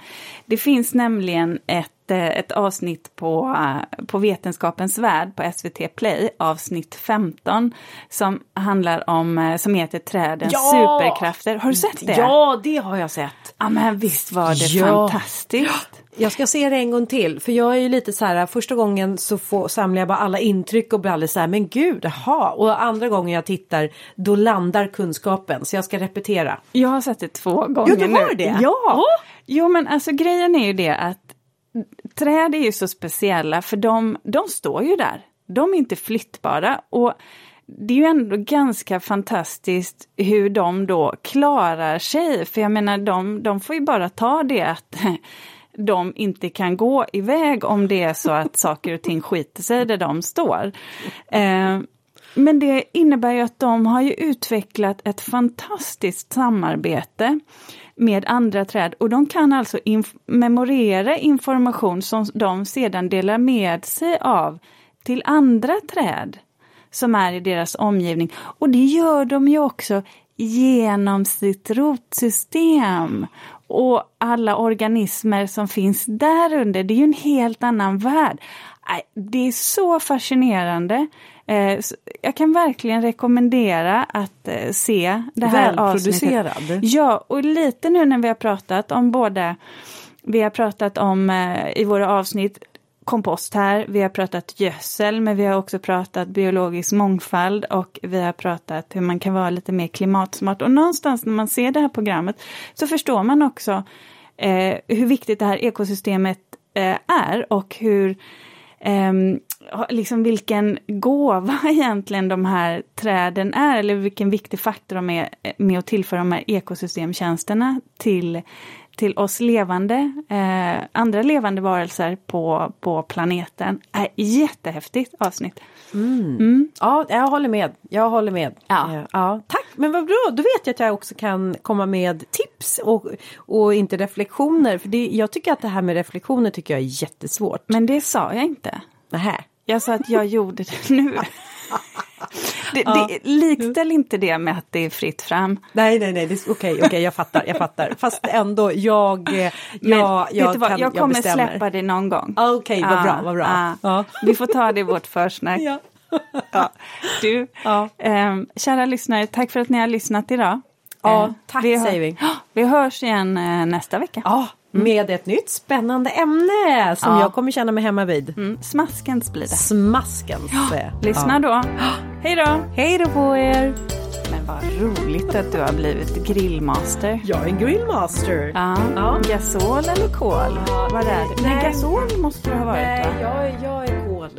S2: Det finns nämligen ett, eh, ett avsnitt på, eh, på Vetenskapens värld på SVT Play, avsnitt 15, som handlar om, som heter Trädens
S1: Ja!
S2: superkrafter. Har du sett det?
S1: Ja, det har jag sett.
S2: Ja, men visst var det
S1: Ja.
S2: fantastiskt.
S1: Jag ska se det en gång till för jag är ju lite så här första gången så får, samlar jag bara alla intryck och blir alldeles så här men gud jaha och andra gången jag tittar då landar kunskapen så jag ska repetera.
S2: Jag har sett det två gånger
S1: du har
S2: nu.
S1: det?
S2: Ja!
S1: Åh!
S2: Jo men alltså grejen är ju det att träd är ju så speciella för de, de står ju där. De är inte flyttbara och det är ju ändå ganska fantastiskt hur de då klarar sig. För jag menar de, de får ju bara ta det att de inte kan gå iväg om det är så att saker och ting skiter sig där de står. Eh, men det innebär ju att de har ju utvecklat ett fantastiskt samarbete med andra träd och de kan alltså inf- memorera information som de sedan delar med sig av till andra träd som är i deras omgivning. Och det gör de ju också genom sitt rotsystem och alla organismer som finns där under. Det är ju en helt annan värld. Det är så fascinerande. Eh, Jag kan verkligen rekommendera att eh, se det här avsnittet.
S1: Välproducerad.
S2: Ja, och lite nu när vi har pratat om både, vi har pratat om eh, i våra avsnitt kompost här, vi har pratat gödsel, men vi har också pratat biologisk mångfald och vi har pratat hur man kan vara lite mer klimatsmart. Och någonstans när man ser det här programmet så förstår man också eh, hur viktigt det här ekosystemet eh, är och hur eh, liksom vilken gåva egentligen de här träden är, eller vilken viktig faktor de är eh, med att tillföra de här ekosystemtjänsterna till, till oss levande, eh, andra levande varelser på, på planeten. Är jättehäftigt avsnitt.
S1: Ja, jag håller med. Jag håller med.
S2: Ja.
S1: Eh, ja. Tack, men vad bra. Då vet jag att jag också kan komma med tips och, och inte reflektioner. För det, jag tycker att det här med reflektioner tycker jag är jättesvårt.
S2: Men det sa jag inte.
S1: Nähä.
S2: Jag sa att jag gjorde det nu. Det, det, likställ inte det med att det är fritt fram.
S1: Nej, nej, nej, okej, okej, jag fattar, jag fattar. Fast ändå, jag, eh,
S2: Men
S1: jag, jag, kan,
S2: jag kommer
S1: bestämmer.
S2: släppa det någon gång.
S1: Ah, Okej, vad bra, vad bra.
S2: Ja.
S1: Ja.
S2: Vi får ta det i vårt försnack.
S1: Ja.
S2: Ja. Du,
S1: Ja.
S2: ehm, kära lyssnare, tack för att ni har lyssnat idag.
S1: Ja,
S2: Eh,
S1: tack
S2: hör-
S1: säger vi.
S2: Vi hörs igen eh, nästa vecka.
S1: Ja, med ett nytt spännande ämne som
S2: Ja.
S1: jag kommer känna mig hemma vid.
S2: Mm, smaskens blir det.
S1: Smaskens. eh,
S2: Lyssna
S1: ja.
S2: då. Hej då!
S1: Hej då på er!
S2: Men vad roligt att du har blivit grillmaster.
S1: Jag är grillmaster.
S2: Ja.
S1: Ja.
S2: Gasol eller kol? Vad är det?
S1: Nej,
S2: gasol måste det ha varit va?
S1: Nej, jag, jag är kol.